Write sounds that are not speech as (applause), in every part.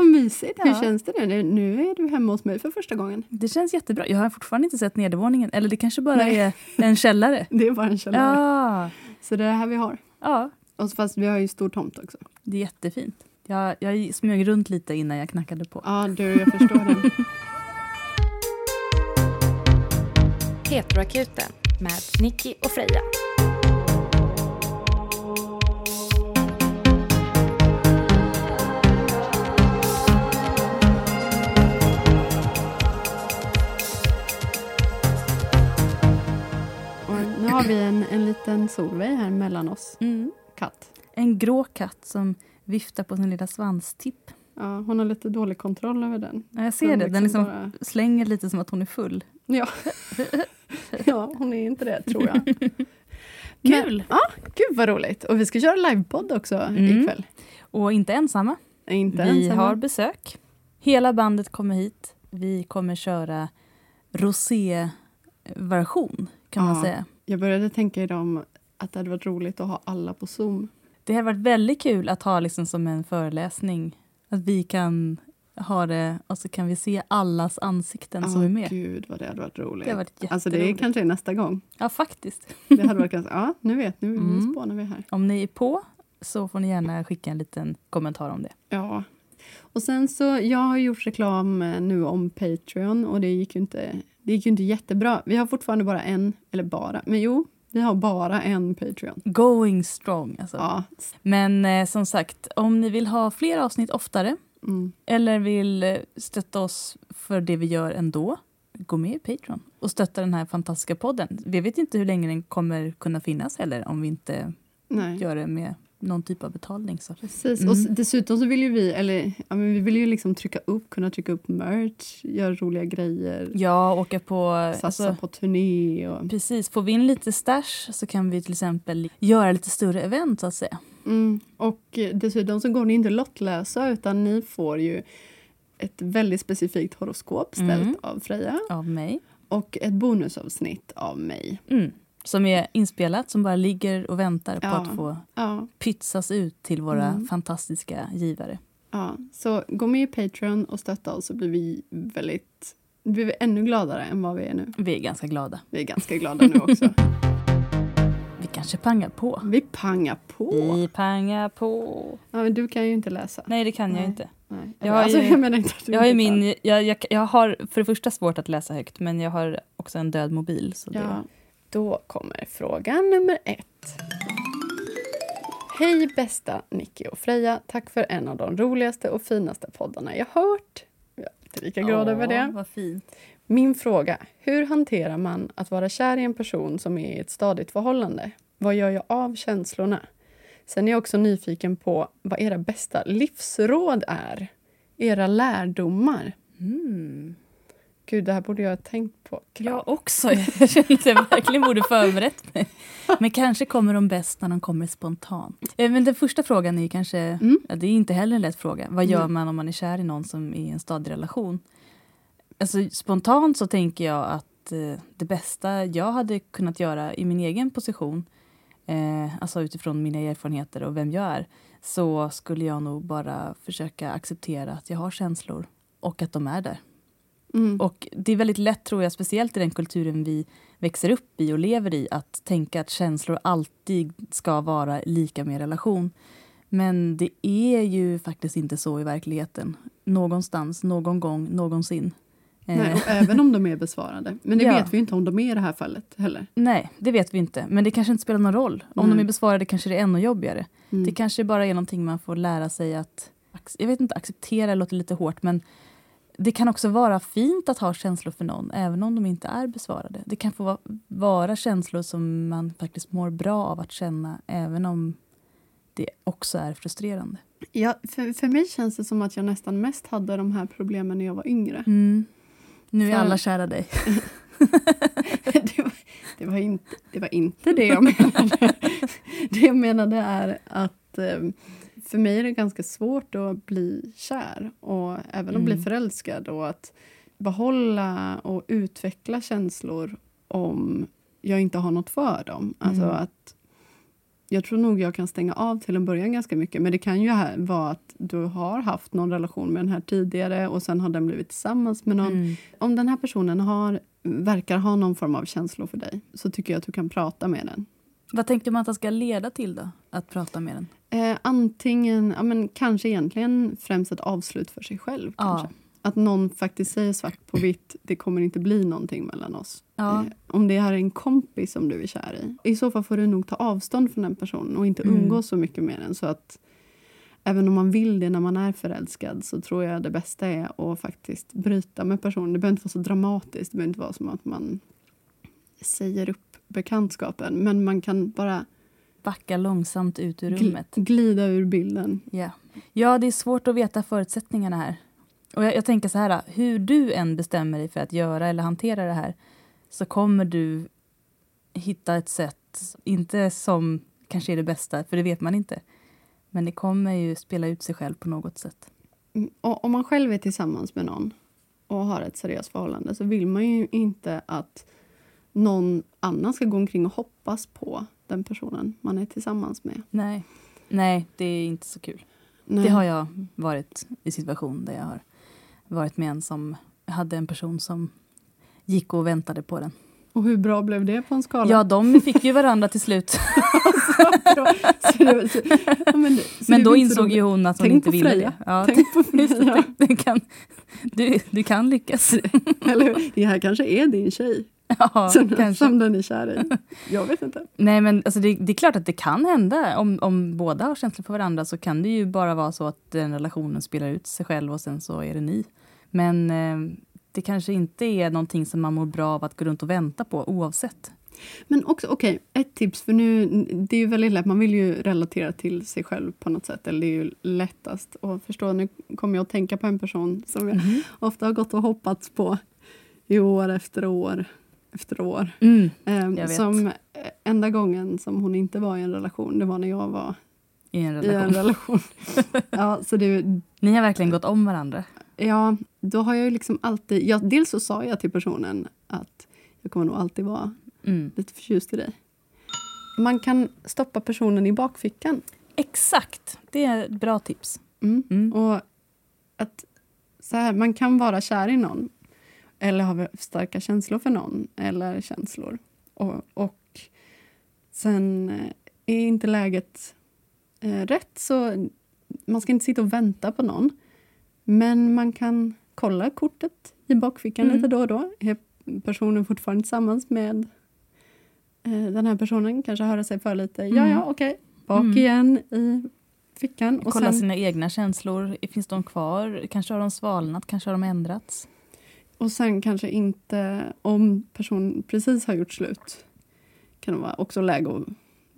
Vad mysigt. Hur Ja. känns det nu? Nu är du hemma hos mig för första gången. Det känns jättebra. Jag har fortfarande inte sett nedervåningen. Eller det kanske bara Nej. är en källare. (laughs) Det är bara en källare. Ja. Så det är det här vi har. ja, Och så fast vi har ju stor tomt också. det är jättefint. Jag, jag smög runt lite innan jag knackade på. Ja, du, jag förstår det. (laughs) Petroakuten med Nicky och Freja. Har vi en, en liten Solveig här mellan oss. Mm. Katt. En grå katt som viftar på sin lilla svanstipp. Ja, hon har lite dålig kontroll över den. Ja, jag ser det. Den liksom bara- slänger lite som att hon är full. Ja. (laughs) ja, hon är inte det tror jag. (laughs) Kul! Ja, gud vad roligt. Och vi ska köra livepodd också Mm. ikväll. Och inte ensamma. Inte vi ensamma. har besök. Hela bandet kommer hit. Vi kommer köra rosé-version, kan man Ja. säga. Jag började tänka idag om att det hade varit roligt att ha alla på Zoom. Det har varit väldigt kul att ha liksom som en föreläsning. Att vi kan ha det och så kan vi se allas ansikten som Ja, är med. Gud vad det hade varit roligt. Det har varit alltså det är kanske är nästa gång. Ja, faktiskt. Det hade varit ganska, ja nu vet, nu, Mm. nu spånar vi här. Om ni är på så får ni gärna skicka en liten kommentar om det. Ja. Och sen så, jag har gjort reklam eh, nu om Patreon och det gick ju inte, det gick inte jättebra. Vi har fortfarande bara en, eller bara, men jo, vi har bara en Patreon. Going strong alltså. Ja. Men eh, som sagt, om ni vill ha fler avsnitt oftare Mm. eller vill eh, stötta oss för det vi gör ändå, gå med i Patreon och stötta den här fantastiska podden. Vi vet inte hur länge den kommer kunna finnas heller om vi inte Nej. gör det med någon typ av betalning. Så. Precis. Mm. Och dessutom så vill ju vi, eller ja, men vi vill ju liksom trycka upp, kunna trycka upp merch, göra roliga grejer, Ja, åka på... satsa Alltså, på turné och... precis, får vi in lite stash så kan vi till exempel göra lite större event så att säga. Mm. Och eh, dessutom så går ni inte lottlösa utan ni får ju ett väldigt specifikt horoskop ställt Mm. av Freja Av mig. och ett bonusavsnitt av mig. Mm. Som är inspelat, som bara ligger och väntar på Ja. att få Ja, pytsas ut till våra Mm. fantastiska givare. ja. Så gå med i Patreon och stötta oss så blir vi väldigt vi blir ännu gladare än vad vi är nu. Vi är ganska glada. Vi är ganska glada nu också. (laughs) Vi kanske pangar på. Vi pangar på. Vi pangar på. Ja, men du kan ju inte läsa. Nej, det kan Nej. jag inte. Nej. Jag har alltså, ju- jag menar inte att du Jag har, min, jag, jag, jag har för det första svårt att läsa högt, men jag har också en död mobil. Så det, Ja. Då kommer fråga nummer ett. Hej bästa Nicky och Freja. Tack för en av de roligaste och finaste poddarna jag hört. Jag är inte lika glad över det. Vad fint. Min fråga. Hur hanterar man att vara kär i en person som är i ett stadigt förhållande? Vad gör jag av känslorna? Sen är jag också nyfiken på vad era bästa livsråd är. Era lärdomar. Mm. Gud, det här borde jag ha tänkt på. Jag också. Jag känner att jag verkligen borde förberett mig. Men kanske kommer de bäst när de kommer spontant. Eh, Men den första frågan är kanske, Mm. ja, det är inte heller en lätt fråga. Vad gör Nej. man om man är kär i någon som är i en stadig relation? Alltså, spontant så tänker jag att eh, det bästa jag hade kunnat göra i min egen position, eh, alltså utifrån mina erfarenheter och vem jag är, så skulle jag nog bara försöka acceptera att jag har känslor och att de är där. Mm. Och det är väldigt lätt, tror jag, speciellt i den kulturen vi växer upp i och lever i, att tänka att känslor alltid ska vara lika med relation. Men det är ju faktiskt inte så i verkligheten. Någonstans, någon gång, någonsin. Eh, Nej, och (laughs) även om de är besvarade. Men det Ja. vet vi inte om de är i det här fallet heller. Nej, det vet vi inte. Men det kanske inte spelar någon roll. Om Nej. de är besvarade kanske det är ännu jobbigare. Mm. Det kanske bara är någonting man får lära sig att... Jag vet inte, acceptera låter lite hårt, men det kan också vara fint att ha känslor för någon, även om de inte är besvarade. Det kan få va- vara känslor som man faktiskt mår bra av att känna, även om det också är frustrerande. Ja, för, för mig känns det som att jag nästan mest hade de här problemen när jag var yngre. Mm. Nu är För- alla kära dig. (laughs) det, var, det, var inte, det var inte (laughs) det jag menade. Det jag menade är att eh, för mig är det ganska svårt att bli kär och även att bli Mm. förälskad och att behålla och utveckla känslor om jag inte har något för dem. Alltså Mm. att jag tror nog jag kan stänga av till en början ganska mycket. Men det kan ju vara att du har haft någon relation med den här tidigare och sen har den blivit tillsammans med någon. Mm. Om den här personen har, verkar ha någon form av känslor för dig så tycker jag att du kan prata med den. Vad tänker man att det ska leda till då? Att prata med den? Eh, antingen, ja, men kanske egentligen främst ett avslut för sig själv. Ja. Kanske. Att någon faktiskt säger svart på vitt, det kommer inte bli någonting mellan oss. Ja. Eh, om det här är en kompis som du är kär i, i så fall får du nog ta avstånd från den personen och inte Mm. umgås så mycket med den. Så att även om man vill det när man är förälskad så tror jag det bästa är att faktiskt bryta med personen. Det behöver inte vara så dramatiskt, det behöver inte vara som att man säger upp bekantskapen. Men man kan bara Backa långsamt ut ur rummet. glida ur bilden. Ja. ja, det är svårt att veta förutsättningarna här. Och jag, jag tänker så här, hur du än bestämmer dig för att göra eller hantera det här så kommer du hitta ett sätt, inte som kanske är det bästa, för det vet man inte. Men det kommer ju spela ut sig själv på något sätt. Mm, Och om man själv är tillsammans med någon och har ett seriöst förhållande så vill man ju inte att någon annan ska gå omkring och hoppas på den personen man är tillsammans med. Nej, Nej det är inte så kul. Nej. Det har jag varit i situation där jag har varit med en som hade en person som gick och väntade på den. Och hur bra blev det på en skala? Ja, de fick ju varandra till slut. (laughs) Så det- så- ja, men så Men då insåg ju hon att hon inte ville det. Ja, Tänk på (laughs) Freja. du, kan, du, du kan lyckas. (laughs) Eller hur? Det här kanske är din tjej (laughs) Ja, (laughs) som, kanske. som den är kär i. (laughs) Jag vet inte. Nej, men alltså det, det är klart att det kan hända. Om, om båda har känslor för varandra så kan det ju bara vara så att den relationen spelar ut sig själv och sen så är det ni. Men eh, det kanske inte är någonting som man mår bra av att gå runt och vänta på oavsett. Men också, okej, ett tips. För nu, det är ju väldigt lätt, man vill ju relatera till sig själv på något sätt. Eller det är ju lättast att förstå. Nu kommer jag att tänka på en person som jag ofta har gått och hoppats på i år efter år efter år. Mm, Jag vet. som eh, enda gången som hon inte var i en relation, det var när jag var I en i en relation. relation. (laughs) ja, så det, Ni har verkligen gått om varandra. ja, då har jag ju liksom alltid... Ja, dels så sa jag till personen att jag kommer nog alltid vara Mm. lite förtjust i dig. Man kan stoppa personen i bakfickan. Exakt, det är ett bra tips. Mm. Mm. Och att så här, man kan vara kär i någon eller ha starka känslor för någon eller känslor. Och, och sen eh, är inte läget eh, rätt så man ska inte sitta och vänta på någon. Men man kan kolla kortet i bakfickan Mm. lite då och då. Är personen fortfarande tillsammans med eh, den här personen? Kanske höra sig för lite. Ja, Mm. ja, okej. Bak Mm. igen i fickan. Och Kolla sen, sina egna känslor. Finns de kvar? Kanske har de svalnat? Kanske har de ändrats? Och sen kanske inte, om personen precis har gjort slut, kan det vara också läge att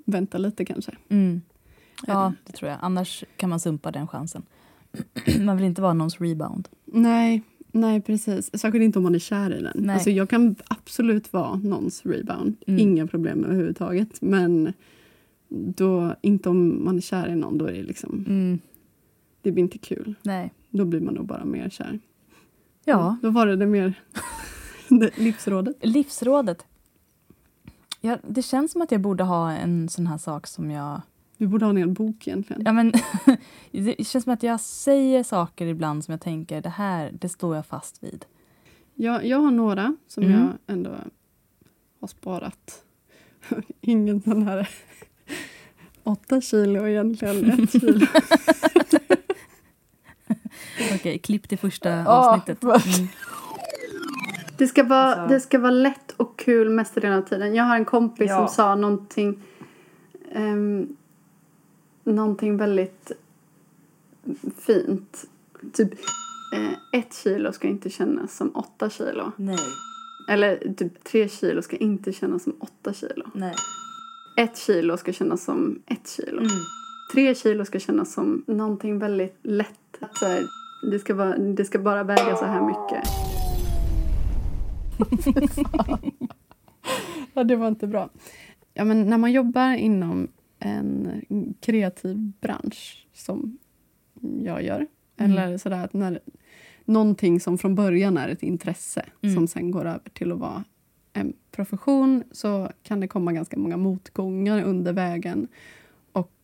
vänta lite kanske. Mm. Ja, det tror jag. Annars kan man sumpa den chansen. (clears throat) man vill inte vara någons rebound. Nej, nej precis. Särskilt inte om man är kär i den. Nej. Alltså jag kan absolut vara någons rebound. Mm. Inga problem överhuvudtaget. Men då, inte om man är kär i någon, då är det liksom, Mm. det blir inte kul. Nej. Då blir man nog bara mer kär. Ja, Då var det det mer (laughs) det livsrådet. livsrådet. Ja, det känns som att jag borde ha en sån här sak som jag... Du borde ha en hel bok egentligen. Ja, men, (laughs) det känns som att jag säger saker ibland som jag tänker, det här, det står jag fast vid. Jag, jag har några som Mm. jag ändå har sparat. (laughs) Ingen sån här åtta kilo egentligen, ett kilo. Okej, klipp till första avsnittet. (laughs) Mm. Det ska, vara, Alltså- det ska vara lätt och kul mesta delen av tiden. Jag har en kompis Ja. som sa någonting, um, någonting väldigt fint. Typ, eh, ett kilo ska inte kännas som åtta kilo. Nej, Eller typ tre kilo ska inte kännas som åtta kilo. nej. Ett kilo ska kännas som ett kilo. Mm. Tre kilo ska kännas som någonting väldigt lätt. Att så här, det, ska vara, det ska bara väga så här mycket. (laughs) ja, det var inte bra. Ja, men när man jobbar inom en kreativ bransch som jag gör. Mm. Eller sådär att när någonting som från början är ett intresse Mm. som sen går över till att vara en profession så kan det komma ganska många motgångar under vägen.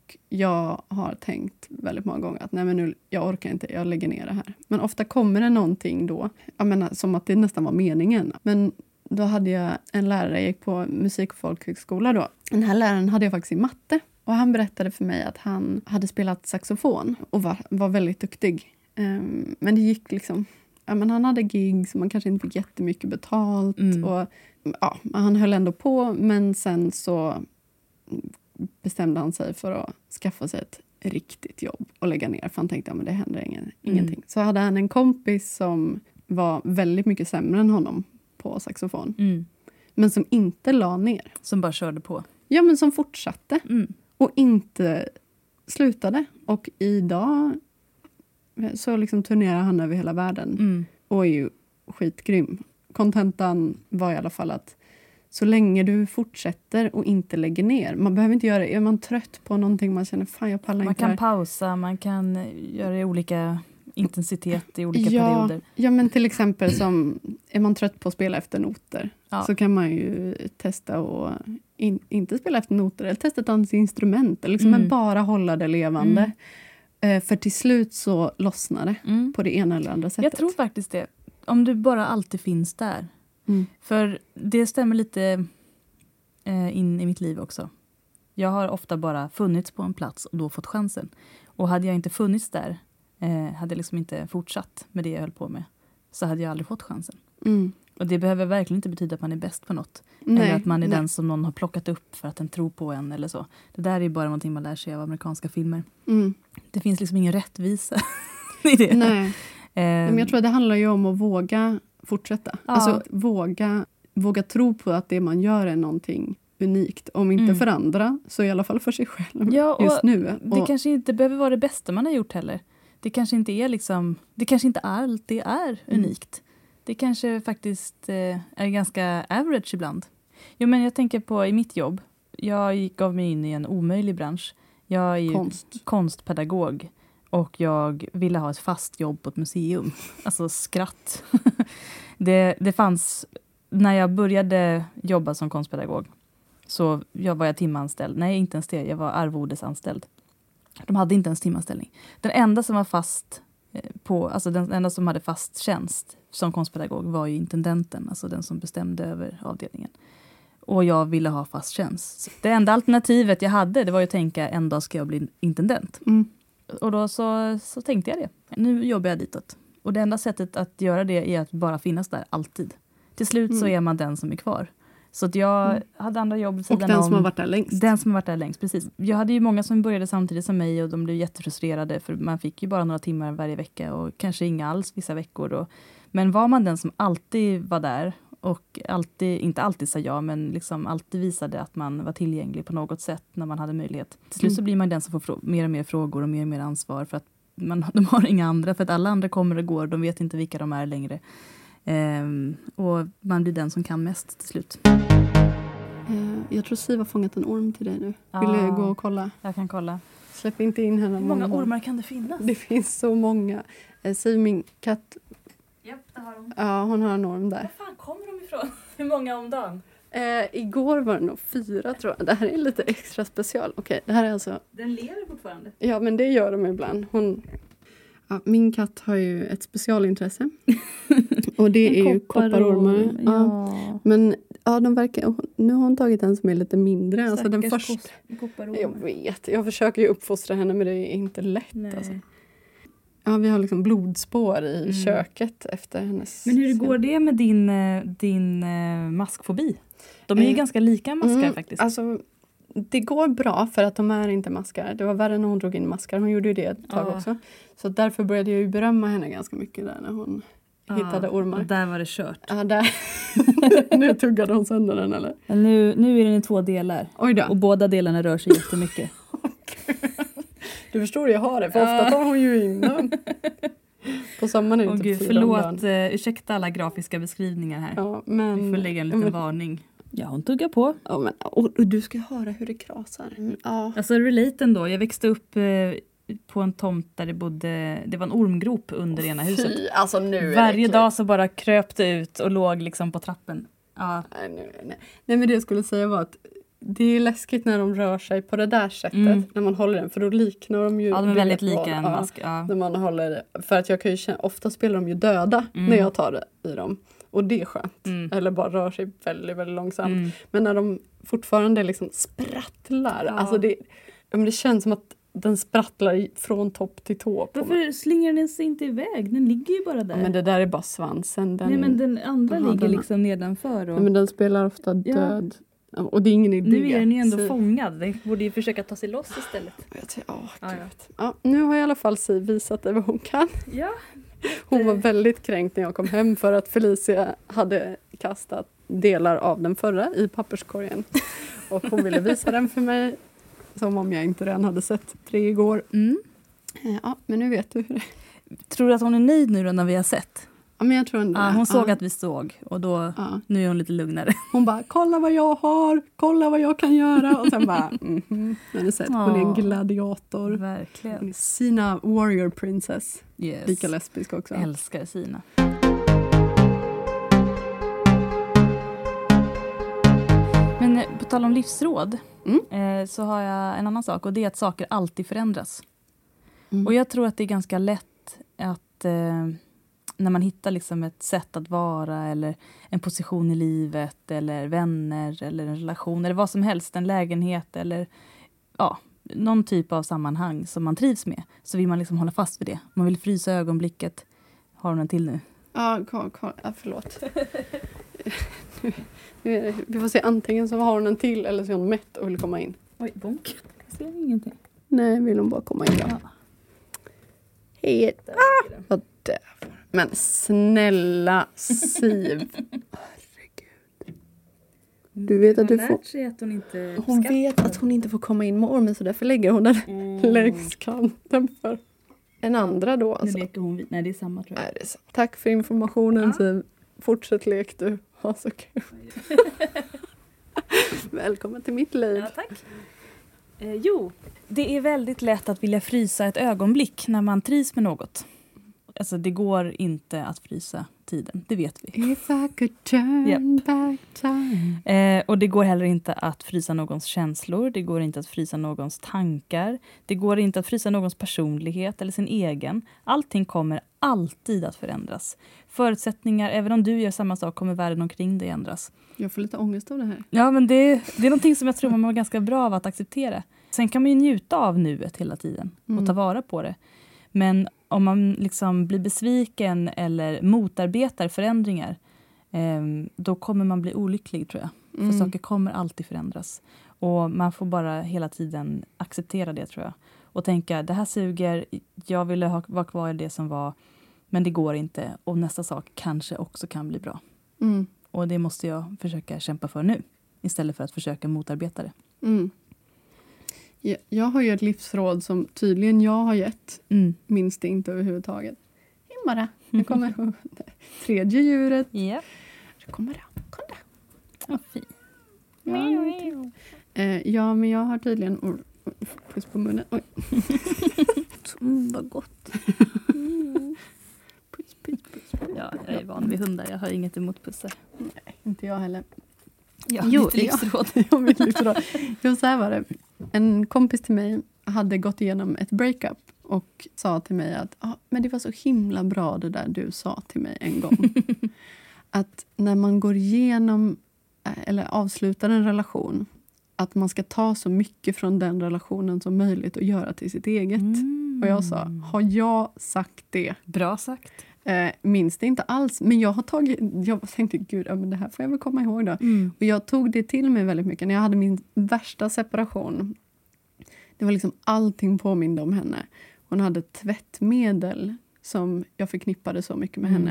Och jag har tänkt väldigt många gånger att nej men nu, jag orkar inte, jag lägger ner det här. Men ofta kommer det någonting då, jag menar, som att det nästan var meningen. Men då hade jag en lärare, jag gick på musik och folkhögskola då. Den här läraren hade jag faktiskt i matte. Och han berättade för mig att han hade spelat saxofon och var, var väldigt duktig. Um, men det gick liksom... Ja, men han hade gig så man kanske inte fick jättemycket betalt. Mm. Och, ja, han höll ändå på, men sen så bestämde han sig för att skaffa sig ett riktigt jobb och lägga ner. För han tänkte att ja, det händer ingen, ingenting. Så hade han en kompis som var väldigt mycket sämre än honom på saxofon. Mm. Men som inte la ner. Som bara körde på. Ja, men som fortsatte Mm. och inte slutade. Och idag så liksom turnerar han över hela världen Mm. och är ju skitgrym. Kontentan var i alla fall att så länge du fortsätter och inte lägger ner. Man behöver inte göra det. Är man trött på någonting man känner fan jag pallar Man inte kan det här." pausa, man kan göra det i olika intensitet i olika ja, perioder. Ja, men till exempel som är man trött på att spela efter noter Ja. så kan man ju testa att in, inte spela efter noter eller testa ett annat instrument. Eller liksom Mm. men bara hålla det levande. Eh, för till slut så lossnar det Mm. på det ena eller andra sättet. Jag tror faktiskt det. Om du bara alltid finns där. Mm. För det stämmer lite eh, in i mitt liv också. Jag har ofta bara funnits på en plats och då fått chansen. Och hade jag inte funnits där, eh, hade jag liksom inte fortsatt med det jag höll på med, så hade jag aldrig fått chansen. Mm. Och det behöver verkligen inte betyda att man är bäst på något. Nej, eller att man är nej. den som någon har plockat upp för att den tror på en eller så. Det där är bara någonting man lär sig av amerikanska filmer. Mm. Det finns liksom ingen rättvisa (laughs) i det. Nej. (laughs) Eh, Men jag tror att det handlar ju om att våga fortsätta. Ja. Alltså våga, våga tro på att det man gör är någonting unikt. Om inte Mm. för andra, så i alla fall för sig själv Ja, och just nu. Det Och- kanske inte behöver vara det bästa man har gjort heller. Det kanske inte är liksom, det kanske inte alltid är Mm. unikt. Det kanske faktiskt eh, är ganska average ibland. Jo, men jag tänker på i mitt jobb. Jag gav mig in i en omöjlig bransch. Jag är Konst. konstpedagog och jag ville ha ett fast jobb på ett museum. (laughs) Alltså skratt. (laughs) det, det fanns, när jag började jobba som konstpedagog så jag var jag timanställd. Nej, inte ens det. Jag var arvodesanställd. De hade inte ens timanställning. Den enda som var fast eh, på, alltså den enda som hade fast tjänst som konstpedagog var ju intendenten, alltså den som bestämde över avdelningen. Och jag ville ha fast tjänst. Så det enda alternativet jag hade det var ju att tänka en dag ska jag bli intendent. Mm. Och då så, så tänkte jag det. Nu jobbar jag ditåt. Och det enda sättet att göra det är att bara finnas där, alltid. Till slut så Mm. är man den som är kvar. Så att jag Mm. hade andra jobb Och den om. som har varit där längst. Den som har varit där längst, precis. Jag hade ju många som började samtidigt som mig och de blev jättefrustrerade för man fick ju bara några timmar varje vecka och kanske inga alls vissa veckor. Och, men var man den som alltid var där och alltid, inte alltid sa ja, men liksom alltid visade att man var tillgänglig på något sätt när man hade möjlighet. Till slut så Mm. blir man den som får mer och mer frågor och mer och mer ansvar för att man, (laughs) de har inga andra, för att alla andra kommer och går, de vet inte vilka de är längre. Ehm, och man blir den som kan mest till slut. Eh, Jag tror Siv har fångat en orm till dig nu. Vill Ja. du gå och kolla? Jag kan kolla. Släpp inte in henne. Hur många ormar kan det finnas? Det finns så många. Eh, Siv, min katt, Japp, där har de. ja, hon har en orm där. Var fan kommer de ifrån? (laughs) Hur många om dagen? Eh, igår var det nog fyra tror jag. Det här är lite extra special. Okej, det här är alltså Den lever fortfarande. Ja, men det gör de ibland. Hon, ja, min katt har ju ett specialintresse. (laughs) Och det är ju kopparormar. Ja. Ja. Men ja, de verkar, nu har hon tagit en som är lite mindre. Alltså den första, jag vet, jag försöker ju uppfostra henne men det är inte lätt. Nej. Alltså. Ja, vi har liksom blodspår i Mm. köket efter hennes... Men hur går det med din, eh, din eh, maskfobi? De är ju Eh, ganska lika maskar Mm, faktiskt. Alltså, det går bra för att de är inte maskar. Det var värre när hon drog in maskar. Hon gjorde ju det ett tag Ja. också. Så därför började jag ju berömma henne ganska mycket där när hon hittade ormar. Där var det kört. Ja, där. (laughs) nu tuggade hon sönder den eller? Men nu, nu är den i två delar. Och båda delarna rör sig jättemycket. Du förstår jag har det, för ofta tar hon ju in den. På sommaren är det Åh typ gud, förlåt, eh, ursäkta alla grafiska beskrivningar här. Ja, men, Vi får lägga en liten men, varning. Ja, hon tuggar på. ja, men, och, och du ska höra hur det krasar. Mm, Ja. Alltså relaten då. Jag växte upp eh, på en tomt där det bodde, det var en ormgrop under ena huset. Fy, alltså nu är det Varje dag så bara kröp det ut och låg liksom på trappen. Ja. Nej, nej, nej. nej, men det jag skulle säga var att det är läskigt när de rör sig på det där sättet. Mm. När man håller den. För då liknar de ju... Ja, de är väldigt lika en mask. Ja. När man håller, för att jag kan ju känna, ofta spelar de ju döda Mm. när jag tar i dem. Och det är skönt. Mm. Eller bara rör sig väldigt, väldigt långsamt. Mm. Men när de fortfarande liksom sprattlar. Ja. Alltså det, det känns som att den sprattlar från topp till tå. På mig. Varför slingar den sig inte iväg? Den ligger ju bara där. Ja, men det där är bara svansen. Den, Nej men den andra Jaha, ligger den- liksom nedanför. Och... ja, men den spelar ofta död. Ja, Och det är ingen idé. nu är den ju ändå Så- fångad. Den borde ju försöka ta sig loss istället. Jag tror- åh, Ja, ja. nu har i alla fall Siv visat dig vad hon kan. Ja. Hon var väldigt kränkt när jag kom hem för att Felicia hade kastat delar av den förra i papperskorgen. Och hon ville visa den för mig som om jag inte redan hade sett tre igår. Mm. Eh, Ja, men nu vet du hur det är. Tror du att hon är nöjd nu då när vi har sett? Ja, men jag tror ändå Ja, hon såg ja, att vi såg och då, ja. nu är hon lite lugnare. (laughs) Hon bara “kolla vad jag har, kolla vad jag kan göra” och sen bara (laughs) mhm. Har ni sett? Hon är en gladiator. Hon Verkligen. är Sina Warrior Princess. Yes. Lika lesbisk också. Älskar Sina. Men eh, på tal om livsråd Mm. eh, så har jag en annan sak och det är att saker alltid förändras. Mm. Och jag tror att det är ganska lätt att eh, när man hittar liksom ett sätt att vara eller en position i livet eller vänner eller en relation eller vad som helst, en lägenhet eller ja, någon typ av sammanhang som man trivs med så vill man liksom hålla fast vid det. Man vill frysa ögonblicket. Har hon en till nu? Ja, kom, kom, ja, förlåt. Nu- (laughs) nu är det- Vi får se, antingen så har hon en till eller så är hon mätt och vill komma in. Oj, bonk. Jag ser ingenting. Nej, vill hon bara komma in då. Ja. Hej! Ah, vad det. Men snälla Siv. (laughs) Herregud. Du vet att du får... att hon inte Hon vet att hon inte får komma in med ormen så därför lägger hon den (laughs) längs kanten för en andra då. Nu Alltså. leker hon. Nej, det är samma tror jag. Nej, det är så. Tack för informationen Ja. Siv. Fortsätt lek du. Ha så kul. (laughs) Välkommen till mitt liv. Ja, tack. Eh, jo, det är väldigt lätt att vilja frysa ett ögonblick när man trivs med något. Alltså, det går inte att frysa tiden, det vet vi. If I could turn Japp. back time. Eh, och det går heller inte att frysa någons känslor, det går inte att frysa någons tankar, det går inte att frysa någons personlighet eller sin egen. Allting kommer alltid att förändras. Förutsättningar, även om du gör samma sak, kommer världen omkring dig ändras. Jag får lite ångest av det här. Ja, men det, det är någonting som jag tror man mår ganska bra av att acceptera. Sen kan man ju njuta av nuet hela tiden och Mm. ta vara på det. Men om man liksom blir besviken eller motarbetar förändringar eh, då kommer man bli olycklig tror jag. För Mm. saker kommer alltid förändras. Och man får bara hela tiden acceptera det tror jag. Och tänka, det här suger, jag ville ha, vara kvar i det som var, men det går inte. Och nästa sak kanske också kan bli bra. Mm. Och det måste jag försöka kämpa för nu. Istället för att försöka motarbeta det. Mm. Jag, jag har ju ett livsråd som tydligen jag har gett. Mm. Minns det inte överhuvudtaget. Himmara. Nu (laughs) kommer tredje djuret. Ja. Nu kommer det. Kom där. Vad fint. Ja, eh, ja, men jag har tydligen... Oh, puss på munnen. Oj. (laughs) Mm, vad gott. Puss, puss, puss, puss. Ja, jag är van vid hundar. Jag har inget emot pussar. Inte jag heller. Ja, Jo, lite livsråd. (laughs) Ja, mitt livsråd. Jo, så här var det. En kompis till mig hade gått igenom ett breakup och sa till mig att ah, men det var så himla bra det där du sa till mig en gång. (laughs) att när man går igenom eh, eller avslutar en relation att man ska ta så mycket från den relationen som möjligt och göra till sitt eget. Mm. Och jag sa, har jag sagt det? Bra sagt. Eh, minns det inte alls, men jag har tagit... Jag tänkte, gud, ja, men det här får jag väl komma ihåg då. Mm. Och jag tog det till mig väldigt mycket när jag hade min värsta separation. Det var liksom allting påminde om henne. Hon hade tvättmedel som jag förknippade så mycket med Mm.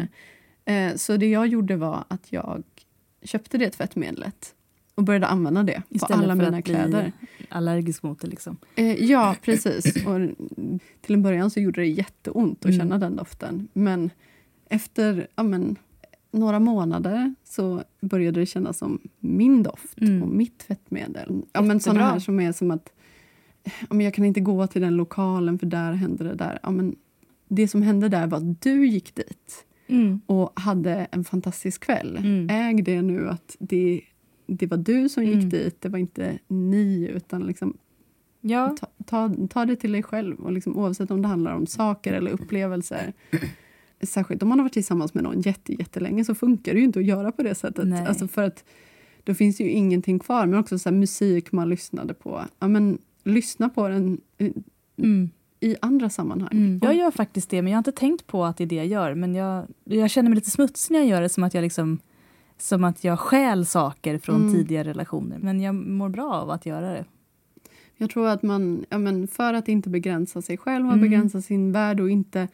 henne. Eh, så det jag gjorde var att jag köpte det tvättmedlet och började använda det Istället på alla mina att bli kläder. allergisk mot det liksom. Eh, ja, precis. Och till en början så gjorde det jätteont att Mm. känna den doften. Men efter ja, men, några månader så började det kännas som min doft Mm. och mitt tvättmedel. Ja, men Jättebra. här som är som att ja, men jag kan inte gå till den lokalen för där hände det där. Ja, men det som hände där var att du gick dit Mm. och hade en fantastisk kväll. Mm. Äg det nu att det, det var du som gick Mm. dit, det var inte ni. Utan liksom, Ja, ta, ta, ta det till dig själv. Och liksom, oavsett om det handlar om saker eller upplevelser. (clears throat) Särskilt om man har varit tillsammans med någon jätte, jättelänge så funkar det ju inte att göra på det sättet. Nej. Alltså för att då finns ju ingenting kvar. Men också så musik man lyssnade på. Ja, men, lyssna på den i, mm. i andra sammanhang. Mm. Jag gör faktiskt det, men jag har inte tänkt på att det är det jag gör. Men jag, jag känner mig lite smutsig när jag gör det, som att jag liksom som att jag stjäl saker från Mm. tidigare relationer. Men jag mår bra av att göra det. Jag tror att man, ja, men för att inte begränsa sig själv och Mm. begränsa sin värld och inte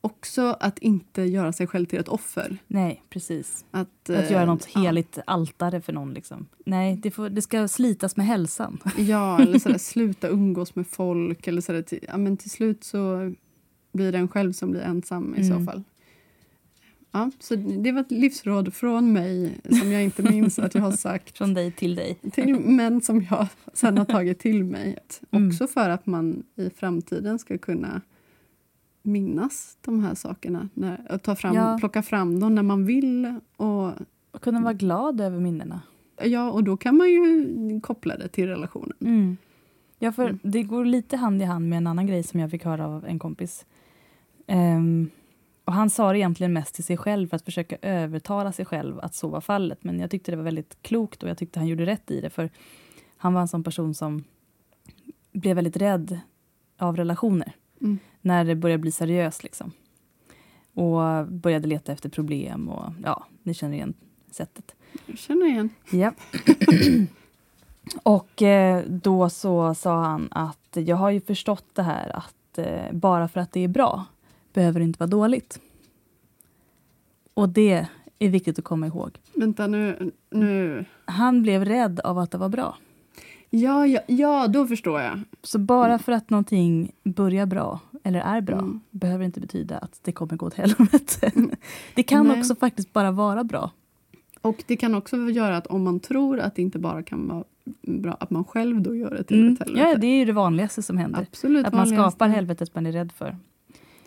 också att inte göra sig själv till ett offer. Nej, precis. Att, Att eh, göra något ja. heligt altare för någon. Liksom. Nej, det, får, det ska slitas med hälsan. (laughs) Ja, eller sådär, sluta umgås med folk. Eller sådär, till, ja, men till slut så blir det en själv som blir ensam i så Mm. fall. Ja, så det var ett livsråd från mig som jag inte minns att jag har sagt (laughs) Från dig till dig. till, men som jag sen har tagit till mig. Mm. Också för att man i framtiden ska kunna minnas de här sakerna. När, ta fram, Ja. plocka fram dem när man vill. Och, Och kunna vara glad över minnena. ja, och då kan man ju koppla det till relationen. Mm. Ja, för Mm. det går lite hand i hand med en annan grej som jag fick höra av en kompis. Ehm, och han sa det egentligen mest till sig själv för att försöka övertala sig själv att så var fallet. Men jag tyckte det var väldigt klokt och jag tyckte han gjorde rätt i det. För han var en sån person som blev väldigt rädd av relationer. Mm. När det började bli seriöst liksom. Och började leta efter problem och ja, ni känner igen sättet. Jag känner igen. Ja. och eh, då så sa han att jag har ju förstått det här att eh, bara för att det är bra behöver inte vara dåligt. Och det är viktigt att komma ihåg. Vänta nu. nu. Han blev rädd av att det var bra. Ja, ja, ja, då förstår jag. Så bara för att någonting börjar bra eller är bra Mm. behöver inte betyda att det kommer gå åt helvete. (laughs) det kan Nej. också faktiskt bara vara bra. Och det kan också göra att om man tror att det inte bara kan vara bra, att man själv då gör det till Mm. ett helvete. Ja, det är ju det vanligaste som händer. Absolut Att man vanligaste. skapar helvetet man är rädd för.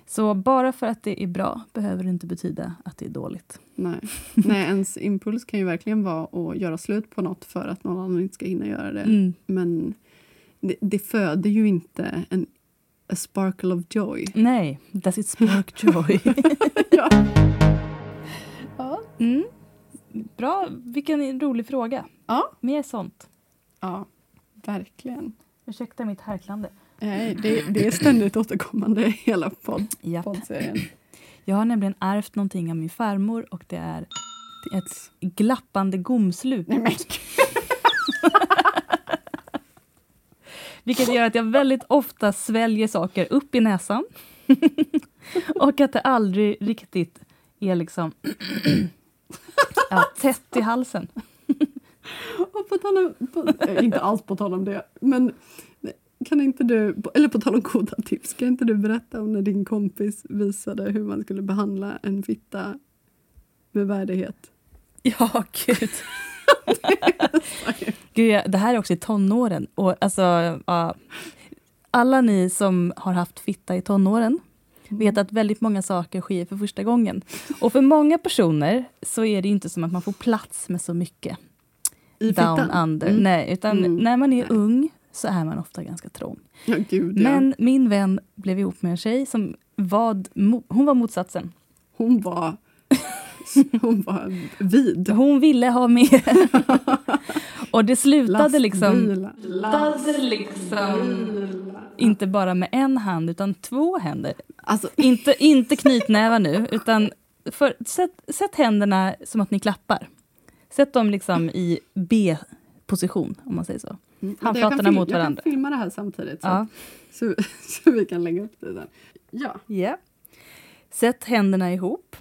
Så bara för att det är bra behöver det inte betyda att det är dåligt. Nej. Nej, ens impuls kan ju verkligen vara att göra slut på något för att någon annan inte ska hinna göra det. Mm. Men det, det föder ju inte en a sparkle of joy. Nej, does it spark joy? (laughs) ja. Ja. mm. Bra, vilken rolig fråga. Ja. Mer sånt. ja, verkligen. Ursäkta mitt härklande. Nej, det, det är ständigt återkommande i hela podd, Japp. poddserien. Jag har nämligen ärvt någonting av min farmor och det är ett glappande gomslut. Nej, (laughs) Vilket gör att jag väldigt ofta sväljer saker upp i näsan. (laughs) och att det aldrig riktigt är liksom (clears throat) ja, tätt i halsen. (laughs) och på tal om, på, inte alls på tal om det, men kan inte du, eller på tal om goda tips, kan inte du berätta om när din kompis visade hur man skulle behandla en fitta med värdighet? Ja, gud. (laughs) gud jag, det här är också i tonåren. Och alltså, ja, alla ni som har haft fitta i tonåren vet att väldigt många saker sker för första gången. Och för många personer så är det inte som att man får plats med så mycket I down fittan? under. Mm. Nej, utan Mm. när man är Nej. ung så är man ofta ganska trång. Ja, gud ja. Men min vän blev ihop med en tjej som var, hon var motsatsen. Hon var, (laughs) hon var vid. Hon ville ha mer. (laughs) och det slutade liksom, Lastbilar. liksom inte bara med en hand utan två händer. Alltså, Inte, inte knytnävar nu, utan för, sätt, sätt händerna som att ni klappar. Sätt dem liksom i B-position, om man säger så. Mm, Handflatorna mot varandra. Jag kan filma det här samtidigt så, Ja. (laughs) så, så vi kan lägga upp det där. Ja. Ja. Sätt händerna ihop.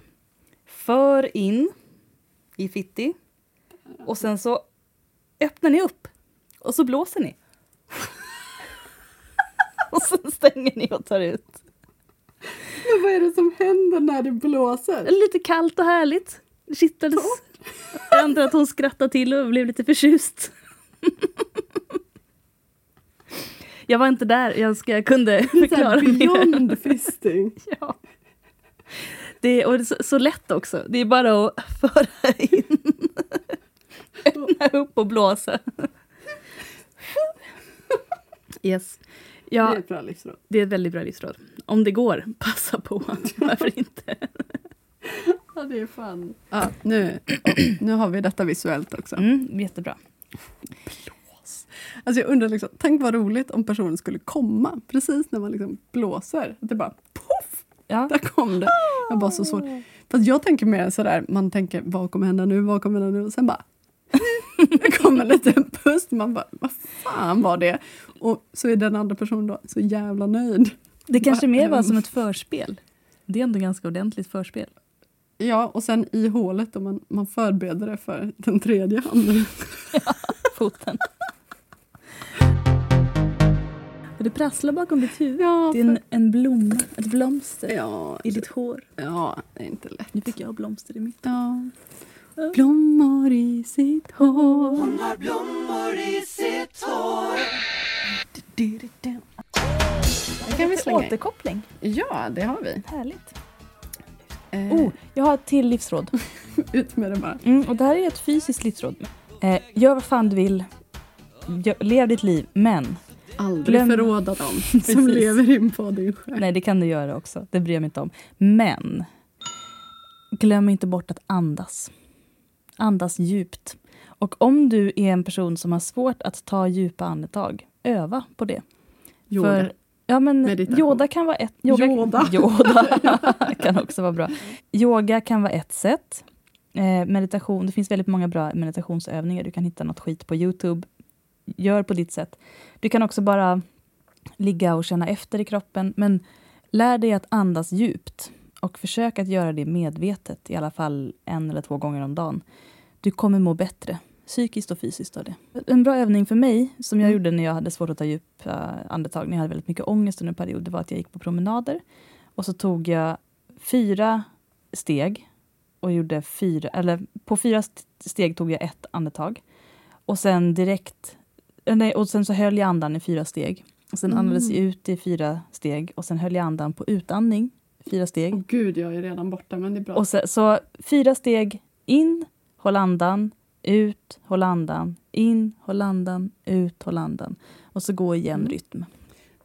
För in i fitti. Och sen så öppnar ni upp. Och så blåser ni. (laughs) och sen stänger ni och tar ut. Men vad är det som händer när det blåser? Lite kallt och härligt. Det kittlades. Jag antar att hon skrattade till och blev lite förtjust. Jag var inte där, jag, ska, jag kunde förklara mer. beyond fisting. (laughs) Ja. Det är, och det är så, så lätt också. Det är bara att föra in. Öppna upp och blåsa. Yes. Ja, ett bra livsråd. det är ett väldigt bra livsråd. Om det går, passa på. (laughs) Varför inte? Ja, det är fan... Ja, nu, nu har vi detta visuellt också. Mm, jättebra. Alltså jag undrar, liksom, tänk vad roligt om personen skulle komma precis när man liksom blåser. Att det bara poff! Ja. Där kom det. Jag bara så svårt. Fast jag tänker mer sådär, man tänker vad kommer hända nu, vad kommer hända nu? Och sen bara (laughs) det kommer en liten pust. Man bara, vad fan var det? Och så är den andra personen då så jävla nöjd. Det kanske Va? mer var som ett förspel. Det är ändå ganska ordentligt förspel. Ja, och sen i hålet och man, man förbereder det för den tredje handen. (laughs) Foten. Och det prasslar bakom ditt huvud. Ja, Det är en, en blomma, ett blomster ja, i ditt hår. ja, det är inte lätt. Nu fick jag blomster i mitt. Ja. Blommor i sitt hår. Det kan vi slänga in. Återkoppling. Ja, det har vi. Härligt. Eh, Oh, jag har ett till livsråd. (laughs) Ut med det bara. Mm, och det här är ett fysiskt livsråd. Eh, gör vad fan du vill. Gör, lev ditt liv, men Aldrig Glöm- förråda dem (laughs) som lever in på din själ. Nej, det kan du göra också. Det bryr jag mig inte om. Men glöm inte bort att andas. Andas djupt. Och om du är en person som har svårt att ta djupa andetag, öva på det. Yoga. För, ja, men Meditation. yoga kan vara ett... Yoga, Yoda. (laughs) yoga (laughs) kan också vara bra. Yoga kan vara ett sätt. Eh, meditation, det finns väldigt många bra meditationsövningar. Du kan hitta något skit på Youtube. Gör på ditt sätt. Du kan också bara ligga och känna efter i kroppen. Men lär dig att andas djupt. Och försök att göra det medvetet, i alla fall en eller två gånger om dagen. Du kommer må bättre, psykiskt och fysiskt av det. En bra övning för mig, som jag Mm. gjorde när jag hade svårt att ta djupa andetag, när jag hade väldigt mycket ångest under en period, det var att jag gick på promenader. Och så tog jag fyra steg och gjorde fyra, eller på fyra st- steg tog jag ett andetag. Och sen direkt, eh, nej, och sen så höll jag andan i fyra steg. Och sen Mm. andades jag ut i fyra steg och sen höll jag andan på utandning, fyra steg. Åh gud, jag är redan borta, men det är bra. Och så, så fyra steg in, håll andan, ut, håll andan, in, håll andan, ut, håll andan. Och så gå i jämn Mm. rytm.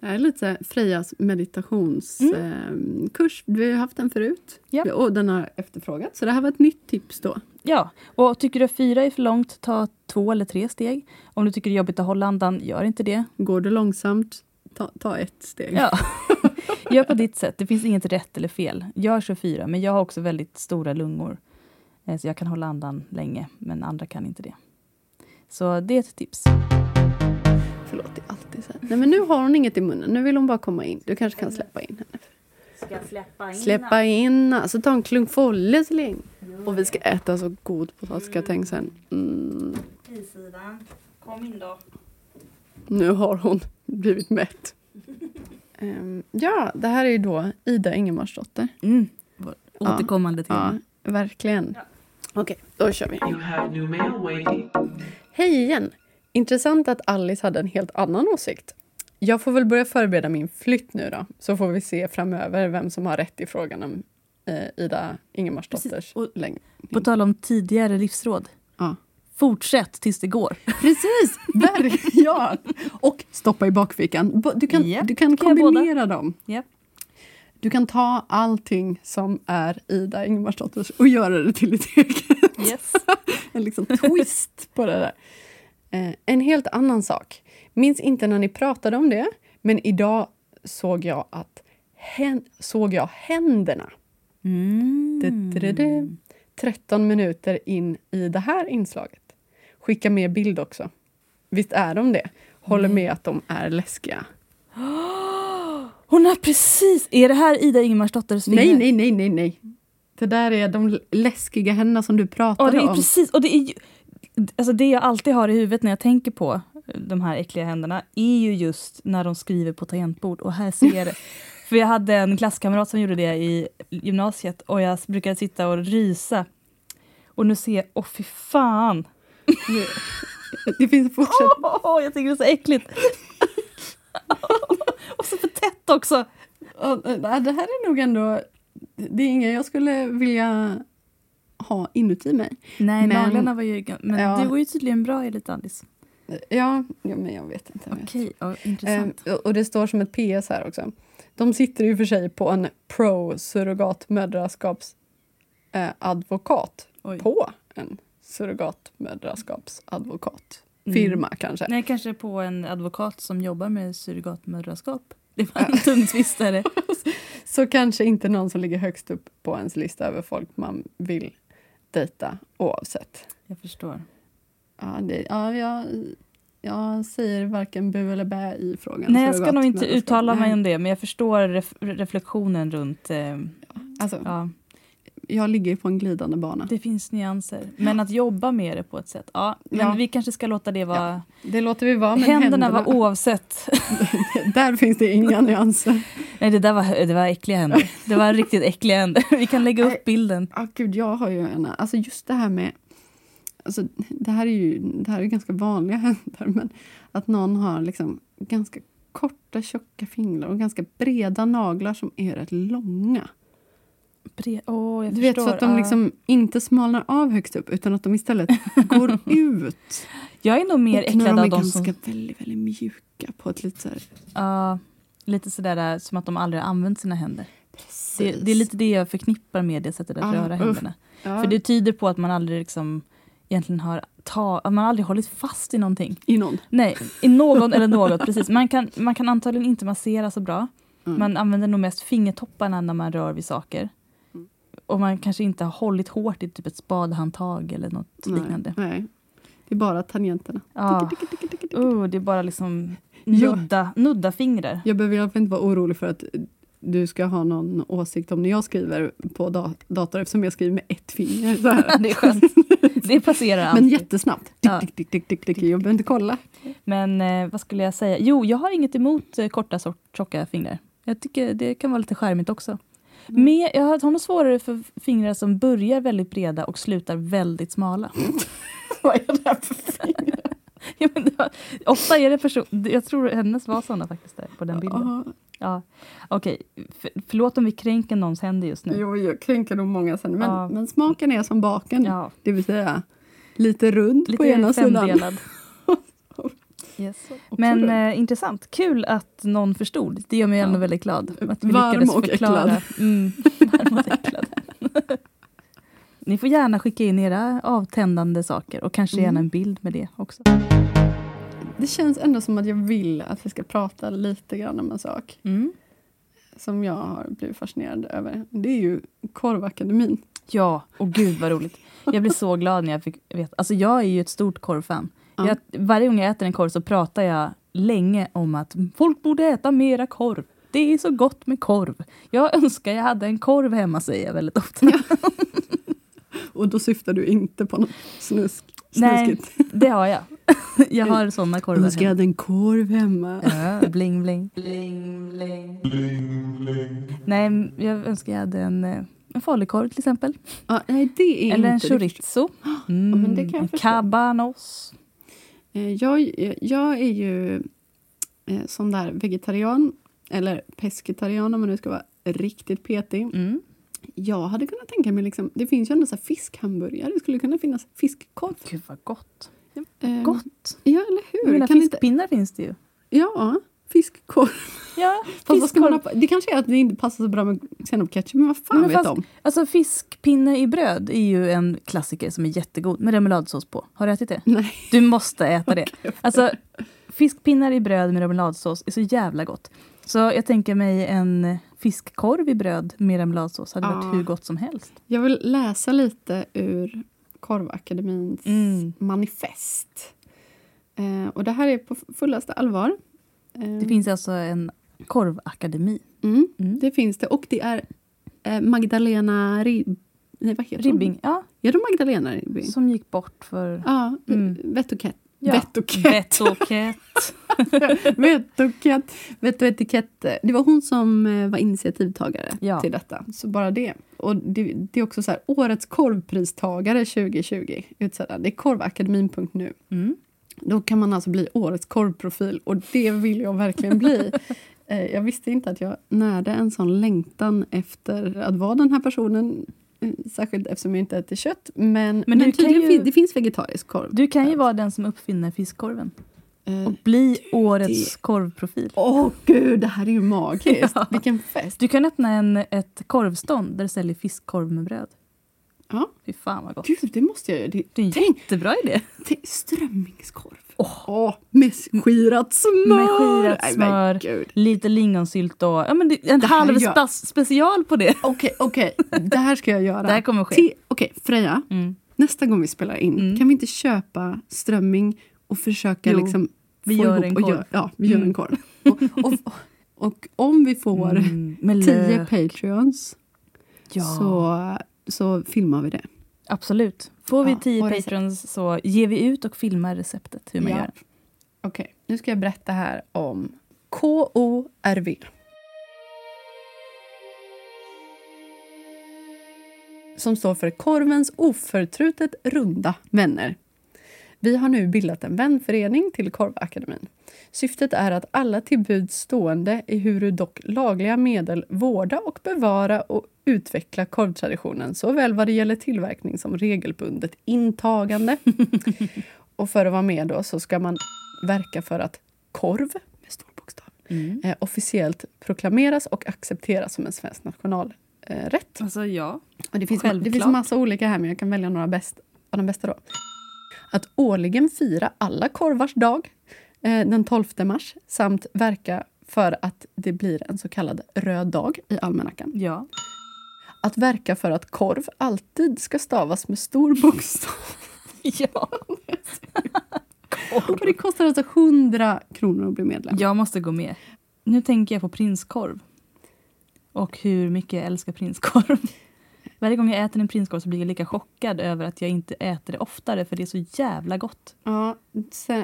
Det här är lite så Frejas meditationskurs. Vi har haft den förut Mm. Ja. och den har efterfrågats. Så det här var ett nytt tips då. Ja, och tycker du att fyra är för långt, ta två eller tre steg. Om du tycker det är jobbigt att hålla andan, gör inte det. Går du långsamt, ta, ta ett steg. Ja. (laughs) Gör på ditt sätt. Det finns inget rätt eller fel. Jag kör fyra, men jag har också väldigt stora lungor. Eh, Så jag kan hålla andan länge, men andra kan inte det. Så det är ett tips. Förlåt, det är alltid så här. Nej, men nu har hon inget i munnen. Nu vill hon bara komma in. Du kanske kan släppa in henne. Ska släppa in? Släppa in, alltså ta en klunk folle så länge. Och vi ska äta så god potatisgratäng sen. Mm. Sidan. Kom in då. Nu har hon blivit mätt. Ehm, ja, det här är ju då Ida Ingemarsdotter. Mm. Återkommande Ja, tema. verkligen. Okej, då kör vi. Hej igen! Intressant att Alice hade en helt annan åsikt. Jag får väl börja förbereda min flytt nu då, så får vi se framöver vem som har rätt i frågan om eh, Ida Ingemarsdotters längd. På tal om tidigare livsråd. Ja. Fortsätt tills det går. (laughs) Precis! Där, ja. (laughs) Och stoppa i bakfickan. Du kan, Japp, du kan kan kombinera dem. Japp. Du kan ta allting som är Ida Ingemarsdotters och göra det till ditt eget. Yes. (laughs) En liksom twist på det där. Eh, en helt annan sak. Minns inte när ni pratade om det, men idag såg jag att hän- såg jag händerna. Mm. Du-du-du-du. 13 minuter in i det här inslaget. Skicka med bild också. Visst är de det? Håller med att de är läskiga. (gasps) Hon har precis... Är det här Ida Ingemarsdotters finger? Nej, nej, nej, nej, nej. Det där är de läskiga händerna som du pratade det är om. precis. Och det är ju, alltså det jag alltid har i huvudet när jag tänker på de här äckliga händerna är ju just när de skriver på tangentbord. Och här ser. (laughs) För jag hade en klasskamrat som gjorde det i gymnasiet och jag brukade sitta och rysa. Och nu ser jag, åh fy fan! (laughs) Det finns fortsatt... (laughs) Åh, jag tycker det är så äckligt. och så för tätt också. Det här är nog ändå... Det är ingen jag skulle vilja ha inuti mig. Nej, Men- naglarna var ju... Men Ja. du går ju tydligen bra enligt Alice. Ja, ja men jag vet inte. Okej, Ehm, intressant. och det står som ett PS här också. De sitter ju för sig på en pro-surrogatmödraskaps eh. På en surrogatmödraskapsadvokat. Mm. Firma kanske. Nej, kanske på en advokat som jobbar med surrogatmödraskap. Det var (laughs) en tung tvistare. (laughs) Så kanske inte någon som ligger högst upp på ens lista över folk man vill dejta oavsett. Jag förstår. Ja, det, ja, jag, jag säger varken bu eller bä i frågan. Nej, jag ska nog inte uttala mig om det, men jag förstår ref reflektionen runt... Eh, Alltså, ja, Jag ligger på en glidande bana. det finns nyanser. Men att jobba med det på ett sätt. Ja, men Ja. vi kanske ska låta det vara... Det låter vi vara, men händerna, händerna, var oavsett. (laughs) där finns det inga (laughs) nyanser. Nej, det där var, det var äckliga händer. Det var riktigt äckliga händer. (laughs) Vi kan lägga upp bilden. Ah, gud, jag har ju en... Alltså just det här med... Alltså, det här är ju det här är ganska vanliga (laughs) händer, men att någon har liksom ganska korta, tjocka fingrar och ganska breda naglar som är rätt långa. Bre- jag Du vet, förstår. så att de liksom inte smalnar av högst upp utan att de istället (laughs) går ut. Jag är nog mer och äcklad de är av de ganska som... väldigt, väldigt mjuka på ett lite så här... Ja, lite sådär äh, som att de aldrig har använt sina händer. Det, det är lite det jag förknippar med det sättet att Ah, röra händerna. För det tyder på att man aldrig liksom egentligen har ta, man aldrig hållit fast i någonting. I någon. Nej, i någon eller (laughs) något. precis. Man kan, man kan antagligen inte massera så bra. Mm. Man använder nog mest fingertopparna när man rör vid saker. Mm. Och man kanske inte har hållit hårt i typ ett spadhandtag eller något liknande. Nej, nej. Det är bara tangenterna. Ja. Ticka, ticka, ticka. Oh, det är bara liksom Ja. nudda, nudda fingrar. Jag behöver i alla fall inte vara orolig för att du ska ha någon åsikt om när jag skriver på da- dator eftersom jag skriver med ett finger. Så här. (laughs) Det är skönt. Det passerar Men alltid. jättesnabbt. Tick, Ja. tick, tick, tick, tick, tick. Jag behöver inte kolla. Men eh, vad skulle jag säga? Jo, jag har inget emot eh, korta, sort, tjocka fingrar. Jag tycker det kan vara lite charmigt också. Mm. Men jag har har nog svårare för fingrar som börjar väldigt breda och slutar väldigt smala. (laughs) (laughs) Vad är det här för fingrar? (laughs) ja, men var, ofta är det person, jag tror hennes var såna faktiskt där, på den bilden. Aha. Ja. Okej, för, förlåt om vi kränker någons händer just nu. Jo, jag kränker nog många sen. Men, Ja. men smaken är som baken. Ja, Det vill säga lite rund lite på ena sidan. femdelad. (laughs) Yes. Också Men eh, intressant. Kul att någon förstod. Det gör mig Ja. ändå väldigt glad. Att vi Varm lyckades och förklara. äcklad. Mm, (laughs) varm och äcklad. Ni får gärna skicka in era avtändande saker och kanske gärna Mm. en bild med det också. Det känns ändå som att jag vill att vi ska prata lite grann om en sak Mm. som jag har blivit fascinerad över. Det är ju Korvakademin. Ja, och gud vad roligt. Jag blev så glad när jag fick veta. Alltså jag är ju ett stort korvfan. Ja. Jag, varje gång jag äter en korv så pratar jag länge om att folk borde äta mera korv. Det är så gott med korv. Jag önskar jag hade en korv hemma, säger jag väldigt ofta. (laughs) Och då syftar du inte på något snusk, Nej. snuskigt. Det har jag. (laughs) Jag har såna korvar Jag önskar jag hemma. hade en korv hemma. Ja, bling, bling. bling, bling. Nej, men jag önskar jag hade en, eh, en falukorv till exempel. Ja, nej, det är Eller en chorizo. (gasps) Mm, men det kan jag en cabanos. Eh, Jag, jag är ju eh, sån där vegetarian, eller pescetarian om man nu ska vara riktigt petig. Mm. Jag hade kunnat tänka mig, liksom, det finns ju ändå så fiskhamburgare, det skulle kunna finnas fiskkorv. Gud vad gott. Eh, Gott. Ja, eller hur? Mina Kan inte, fiskpinnar finns det ju. ja, fiskkorv. Ja, fiskkorv. det kanske är att det inte passar så bra med senapsketchup, men vad fan Men vet de? Alltså fiskpinne i bröd är ju en klassiker som är jättegod med remouladsås på. Har du ätit det? Nej. Du måste äta det. (laughs) Alltså, fiskpinnar i bröd med remouladsås är så jävla gott. Så jag tänker mig en fiskkorv i bröd med remouladsås hade varit Ah. hur gott som helst. Jag vill läsa lite ur Korvakademins Mm. manifest. Eh, och det här är på fullaste allvar. Eh, Det finns alltså en korvakademi. mm, Mm. det finns det. Och det är eh, Magdalena Rib... Nej? Ribbing, ja, Ja, det är Magdalena Ribbing. som gick bort för... Ja, Mm. Vettokett. Ja. Vettokett. Vettokett. (laughs) Vettokett. Vett och etikett. Det var hon som eh, var initiativtagare Ja. till detta. Så bara det. Och det, det är också så här, årets korvpristagare 2020 utsedda. Det är korvakademin.nu. Mm. Då kan man alltså bli årets korvprofil och det vill jag verkligen bli. (laughs) Eh, jag visste inte att jag närde en sån längtan efter att vara den här personen Särskilt eftersom jag inte äter kött. Men, men, Men ju- det finns vegetarisk korv. Du kan ju vara den som uppfinner fiskkorven. Eh, Och bli årets korvprofil. Åh gud, det här är ju magiskt. (laughs) Ja. Vilken fest. Du kan öppna en, ett korvstånd där du säljer fiskkorv med bröd. Ja. Fy fan vad gott. Gud, det måste jag göra. Det, Det är en tänk, jättebra idé. tänk, strömmingskorv. Åh. Åh, med skirat smör. Med skirat Nej, smör. gud. Lite lingonsylt och ja, men det, en Det halv spas, special på det. Okej, okej. Det här ska jag göra. Det här kommer ske. Okej, Freja. Mm. Nästa gång vi spelar in, Mm. kan vi inte köpa strömming och försöka Jo, liksom vi få gör en och korv. gör- ja, vi gör Mm. en korv. Och, och, och om vi får Mm, tio patreons Ja, så, så filmar vi det. absolut. Får vi Ja, tio patrons så ger vi ut och filmar receptet hur man Ja. gör. Okej, nu ska jag berätta här om KORV. Som står för Korvens oförtrutet runda vänner. Vi har nu bildat en vänförening till Korvakademin. Syftet är att alla till buds stående, ehuru dock lagliga medel, vårda och bevara och utveckla korvtraditionen såväl vad det gäller tillverkning som regelbundet intagande. (laughs) och för att vara med då så ska man verka för att korv, med stor bokstav, Mm. eh, officiellt proklameras och accepteras som en svensk nationalrätt. Eh. Alltså ja. Och det, finns, det finns massa olika här, men jag kan välja några bäst, av de bästa. då. Att årligen fira alla korvars dag eh, den 12 mars samt verka för att det blir en så kallad röd dag i almanackan. Ja. Att verka för att korv alltid ska stavas med stor bokstav. (laughs) ja. Och det kostar alltså 100 kronor att bli medlem. Jag måste gå med. Nu tänker jag på prinskorv. Och hur mycket jag älskar prinskorv. Varje gång jag äter en prinskorv så blir jag lika chockad över att jag inte äter det oftare för det är så jävla gott. Ja,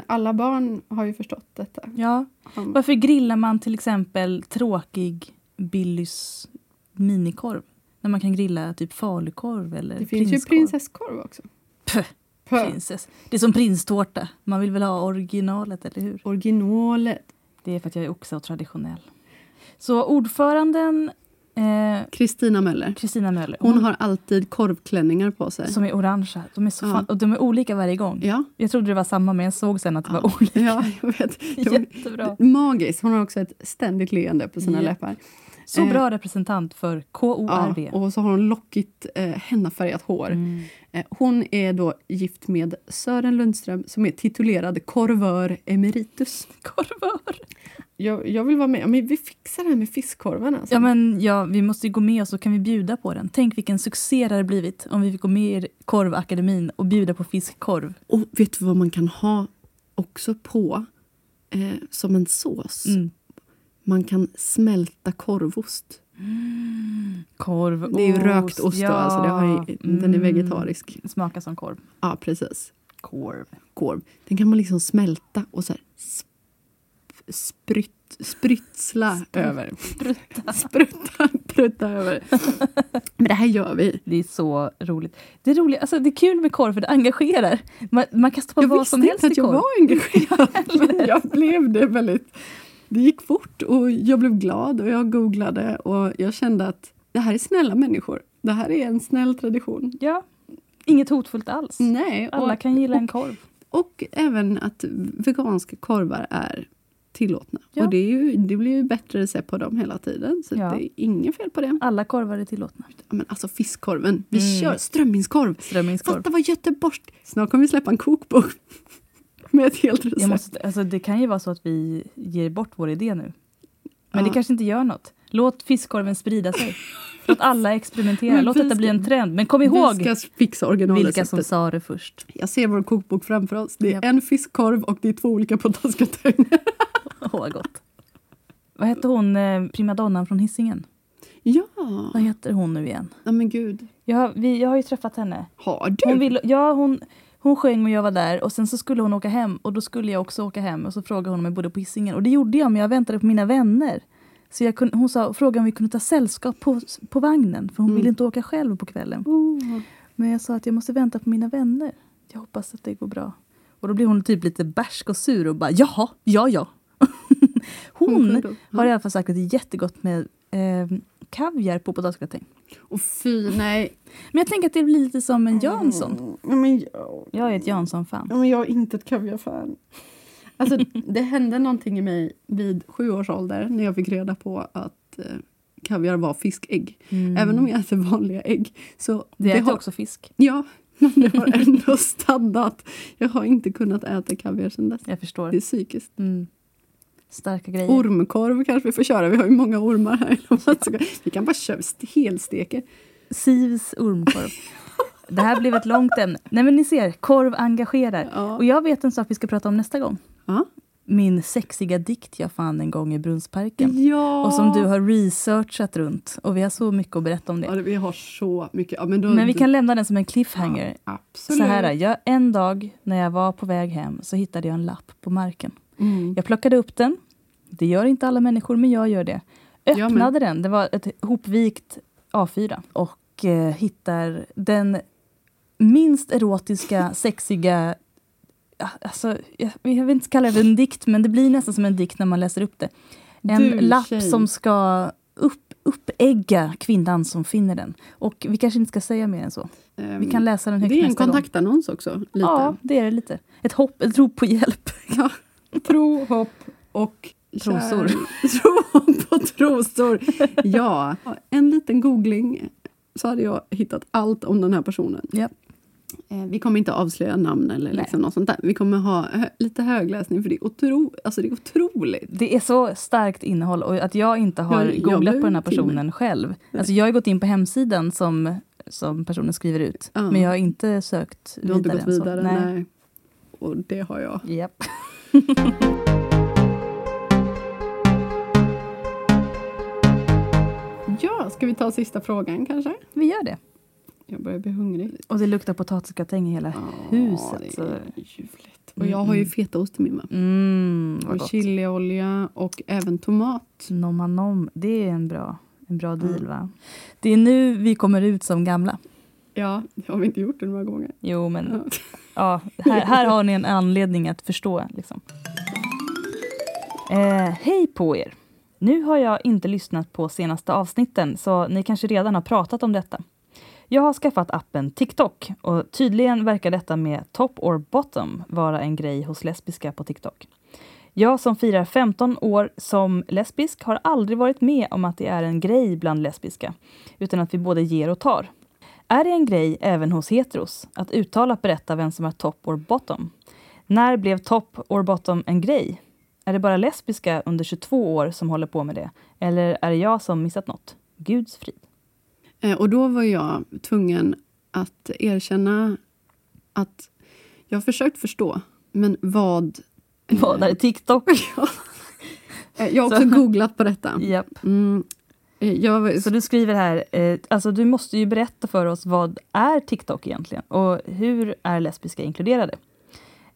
alla barn har ju förstått detta. Ja. Varför grillar man till exempel tråkig Billys minikorv? När man kan grilla typ falukorv eller det finns ju prinskorv. prinsesskorv också. Puh. Prinsess. Det är som prinstårta. Man vill väl ha originalet, eller hur? Originalet. Det är för att jag är också och traditionell. Så ordföranden eh, Kristina Möller. Kristina Möller, Hon har alltid korvklänningar på sig. som är orangea. De är, så Ja. fan, och de är olika varje gång. Ja, Jag trodde det var samma men jag såg sen att det Ja. var olika. ja, jag vet. (laughs) Jättebra. Magiskt. Hon har också ett ständigt leende på sina Ja. läppar. Så Eh, bra representant för KORV. Ja, och så har hon lockigt eh, hennafärgat hår. Mm. Eh, hon är då gift med Sören Lundström som är titulerad korvör emeritus. Korvar. Jag, jag vill vara med. Ja, Men vi fixar det här med fiskkorven. Alltså. Ja, men ja, vi måste ju gå med och så kan vi bjuda på den. Tänk vilken succé det hade blivit om vi fick gå med i Korvakademin och bjuda på fiskkorv. Och vet du vad man kan ha också på eh, som en sås? Mm. Man kan smälta korvost. Korv, (gasps) Det är ju rökt ost då, alltså det har ju, den är Mm. vegetarisk. Smakar som korv. Ja, precis. Korv. Korv. Den kan man liksom smälta och så här sprytt, sprytsla över. Sprutta. (laughs) Sprutta, prutta över. Men det här gör vi. Det är så roligt. Det är, roligt. Alltså, det är kul med korv för det engagerar. Man, man kan stoppa Jag vad visste som helst inte att i jag korv. var engagerad. (laughs) Men jag blev det väldigt... Det gick fort och jag blev glad och jag googlade och jag kände att det här är snälla människor. Det här är en snäll tradition. Ja. Inget hotfullt alls. Nej, Alla och, kan gilla en korv. och även att veganska korvar är tillåtna. Ja. Och det, ju, det blir ju bättre recept på dem hela tiden. Så Ja. det är inget fel på det. Alla korvar är tillåtna. Men alltså fiskkorven, vi Mm. kör strömmingskorv. Strömmingskorv. Fatta vad Göteborgs... Snart kommer vi släppa en kokbok (laughs) med ett helt recept. Jag måste, alltså, det kan ju vara så att vi ger bort vår idé nu. Men Ja. det kanske inte gör något. Låt fiskkorven sprida sig. (laughs) Låt alla experimentera. Men Låt vi detta bli en trend. Men kom Vi ihåg ska fixa vilka som sa det först. Jag ser vår kokbok framför oss. Det är Japp. en fiskkorv och det är två olika potatisgratänger. (laughs) (laughs) Åh, vad gott. Vad hette hon, eh, primadonnan från Hisingen? Ja, Vad heter hon nu igen? ja men gud. Jag, vi, jag har ju träffat henne. Har du? Hon, vill, ja, hon, hon sjöng och jag var där och sen så skulle hon åka hem och då skulle jag också åka hem och så frågade hon om jag bodde på Hisingen och det gjorde jag men jag väntade på mina vänner. Så jag kunde, hon sa, frågade om vi kunde ta sällskap på, på vagnen för hon Mm. ville inte åka själv på kvällen. Oh. Men jag sa att jag måste vänta på mina vänner. Jag hoppas att det går bra. Och då blev hon typ lite bärsk och sur och bara jaha, ja ja. Hon kunde- har i alla fall sagt att det är jättegott med eh, kaviar på potatisgratäng. Och fy, nej. Men jag tänker att det blir lite som en Jansson. Mm, men jag, Jag är ett Jansson-fan. Ja, men jag är inte ett kaviarfan. Alltså, (laughs) det hände någonting i mig vid sju års ålder när jag fick reda på att eh, kaviar var fiskägg. Mm. Även om jag äter vanliga ägg. Så Det äter har, också fisk. Ja, (laughs) men det har ändå stannat. Jag har inte kunnat äta kaviar sedan dess. Jag förstår. Det är psykiskt. Mm. Starka grejer. Ormkorv kanske vi får köra. Vi har ju många ormar här. (laughs) Vi kan bara köra helsteke. Sivs ormkorv. Det här blev ett långt ämne. Nej men ni ser, korv engagerar. Ja. Och jag vet en sak vi ska prata om nästa gång. Ja. Min sexiga dikt jag fann en gång i Brunnsparken. ja. Och som du har researchat runt. Och vi har så mycket att berätta om Ja, det. det- vi har så mycket. Ja, men, då, Men vi kan lämna den som en cliffhanger. Ja, absolut. Så här, jag, en dag när jag var på väg hem så hittade jag en lapp på marken. Mm. Jag plockade upp den. Det gör inte alla människor, men jag gör det. Öppnade den. Det var ett hopvikt A4. Och eh, hittar den minst erotiska, (laughs) sexiga... ja, Alltså, jag, jag vill inte kalla det en dikt, men det blir nästan som en dikt när man läser upp det. En Du, lapp tjej. som ska upp, uppägga kvinnan som finner den. Och vi kanske inte ska säga mer än så. Vi kan läsa den högt Det är en nästa gång. kontaktannons också. Lite. Ja, det är det lite. Ett hopp, ett rop på hjälp. Ja. Tro, hopp och Trosor. (laughs) Tro, hopp och trosor. Ja, en liten googling så hade jag hittat allt om den här personen. Ja. Eh, Vi kommer inte avslöja namn eller Nej. liksom något sånt där. Vi kommer ha lite högläsning för det är, otro... alltså det är otroligt. Det är så starkt innehåll och att jag inte har Jag- jag googlat blev på den här personen själv. Alltså jag har gått in på hemsidan som, som personen skriver ut. Ja. Men jag har inte sökt Du har inte vidare. gått än så. vidare? Nej. Nej. Och det har jag. Japp. (laughs) Ja, ska vi ta sista frågan kanske? Vi gör det. Jag börjar bli hungrig. Och det luktar potatisgratäng i hela Ja, huset. det är ljuvligt. Och jag har ju Mm. fetaost i min va? Mm, vad Och gott. chiliolja och även tomat. Nomanom, det är en bra, en bra deal Mm. va? Det är nu vi kommer ut som gamla. Ja, det har vi inte gjort det några gånger. Jo men Ja. ja, här, här har ni en anledning att förstå. Liksom. Eh, hej på er! Nu har jag inte lyssnat på senaste avsnitten så ni kanske redan har pratat om detta. Jag har skaffat appen TikTok och tydligen verkar detta med top or bottom vara en grej hos lesbiska på TikTok. Jag som firar 15 år som lesbisk har aldrig varit med om att det är en grej bland lesbiska, utan att vi både ger och tar. Är det en grej även hos heteros att uttalat berätta vem som är top or bottom? När blev top or bottom en grej? Är det bara lesbiska under 22 år som håller på med det? Eller är det jag som missat något? Guds frid. Eh, Och då var jag tvungen att erkänna att jag har försökt förstå, men vad... Vad är TikTok? (laughs) Eh, Jag har också Så- googlat på detta. Japp. Mm, eh, jag, var- Så du skriver här, eh, alltså du måste ju berätta för oss vad är TikTok egentligen? Och hur är lesbiska inkluderade?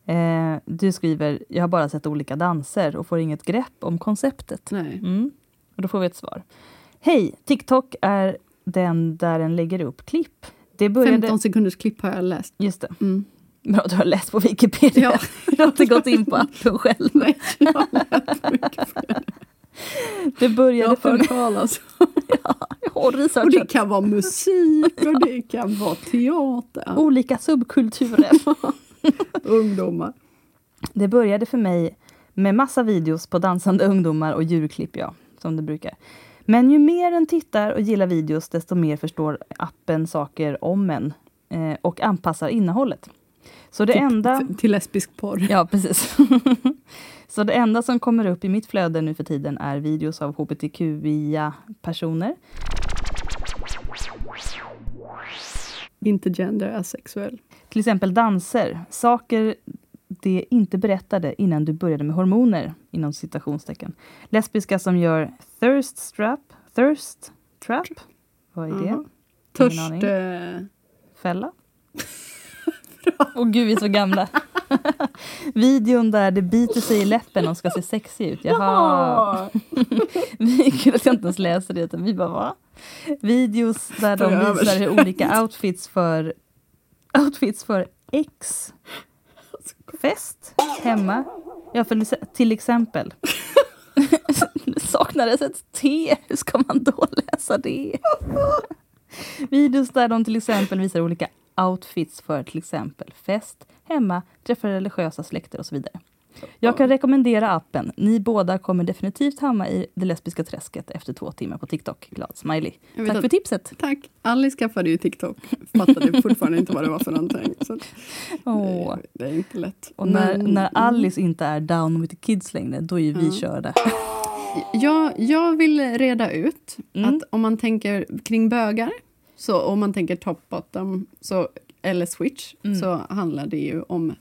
Eh, du skriver, jag har bara sett olika danser och får inget grepp om konceptet. nej. Mm. Och då får vi ett svar. Hej! TikTok är den där den lägger upp klipp. Det började... 15 sekunders klipp har jag läst. Just det. Mm. Bra, du har läst på Wikipedia. Ja. (laughs) Du har inte gått in på appen själv. (laughs) Nej, jag har läst mycket för det. Det Jag började för... hört talas. (laughs) Jag har Och det researchat kan vara musik och det kan vara teater. olika subkulturer. (laughs) Ungdomar. Det började för mig med massa videos på dansande ungdomar och djurklipp, ja, som det brukar. Men ju mer en tittar och gillar videos, desto mer förstår appen saker om en eh, och anpassar innehållet. Så det Till- enda... Till lesbisk porr. Ja, precis. (laughs) Så det enda som kommer upp i mitt flöde nu för tiden är videos av hbtqia-personer. Inte gender asexuell. Till exempel danser, saker det inte berättade innan du började med hormoner, inom citationstecken. Lesbiska som gör thirst strap, thirst trap, vad är det? Jaha. Ingen (laughs) Fälla? (laughs) Åh gud, vi är så gamla. (laughs) Videon där det biter sig i läppen och ska se sexig ut. Jaha. (laughs) Vi kul att jag inte ens läser det, utan vi bara va? Videos där de visar hur olika outfits för outfits för ex fest hemma. Ja, för till exempel. Saknades ett T. Hur ska man då läsa det? Videos där de till exempel visar olika outfits för till exempel fest, hemma, träffa religiösa släkter och så vidare. Jag kan rekommendera appen. Ni båda kommer definitivt hamna i det lesbiska träsket efter två timmar på TikTok. Glad smiley. Tack att- för tipset. Tack. Alice skaffade ju TikTok. Fattade fortfarande inte vad det var för någonting. Så (laughs) Åh. det, det är inte lätt. Och när, Men- när Alice inte är down with the kids längre, då är ju vi Ja. körda. Jag, jag vill reda ut Mm. att om man tänker kring bögar, så om man tänker top bottom så, eller switch, Mm. så handlar det ju om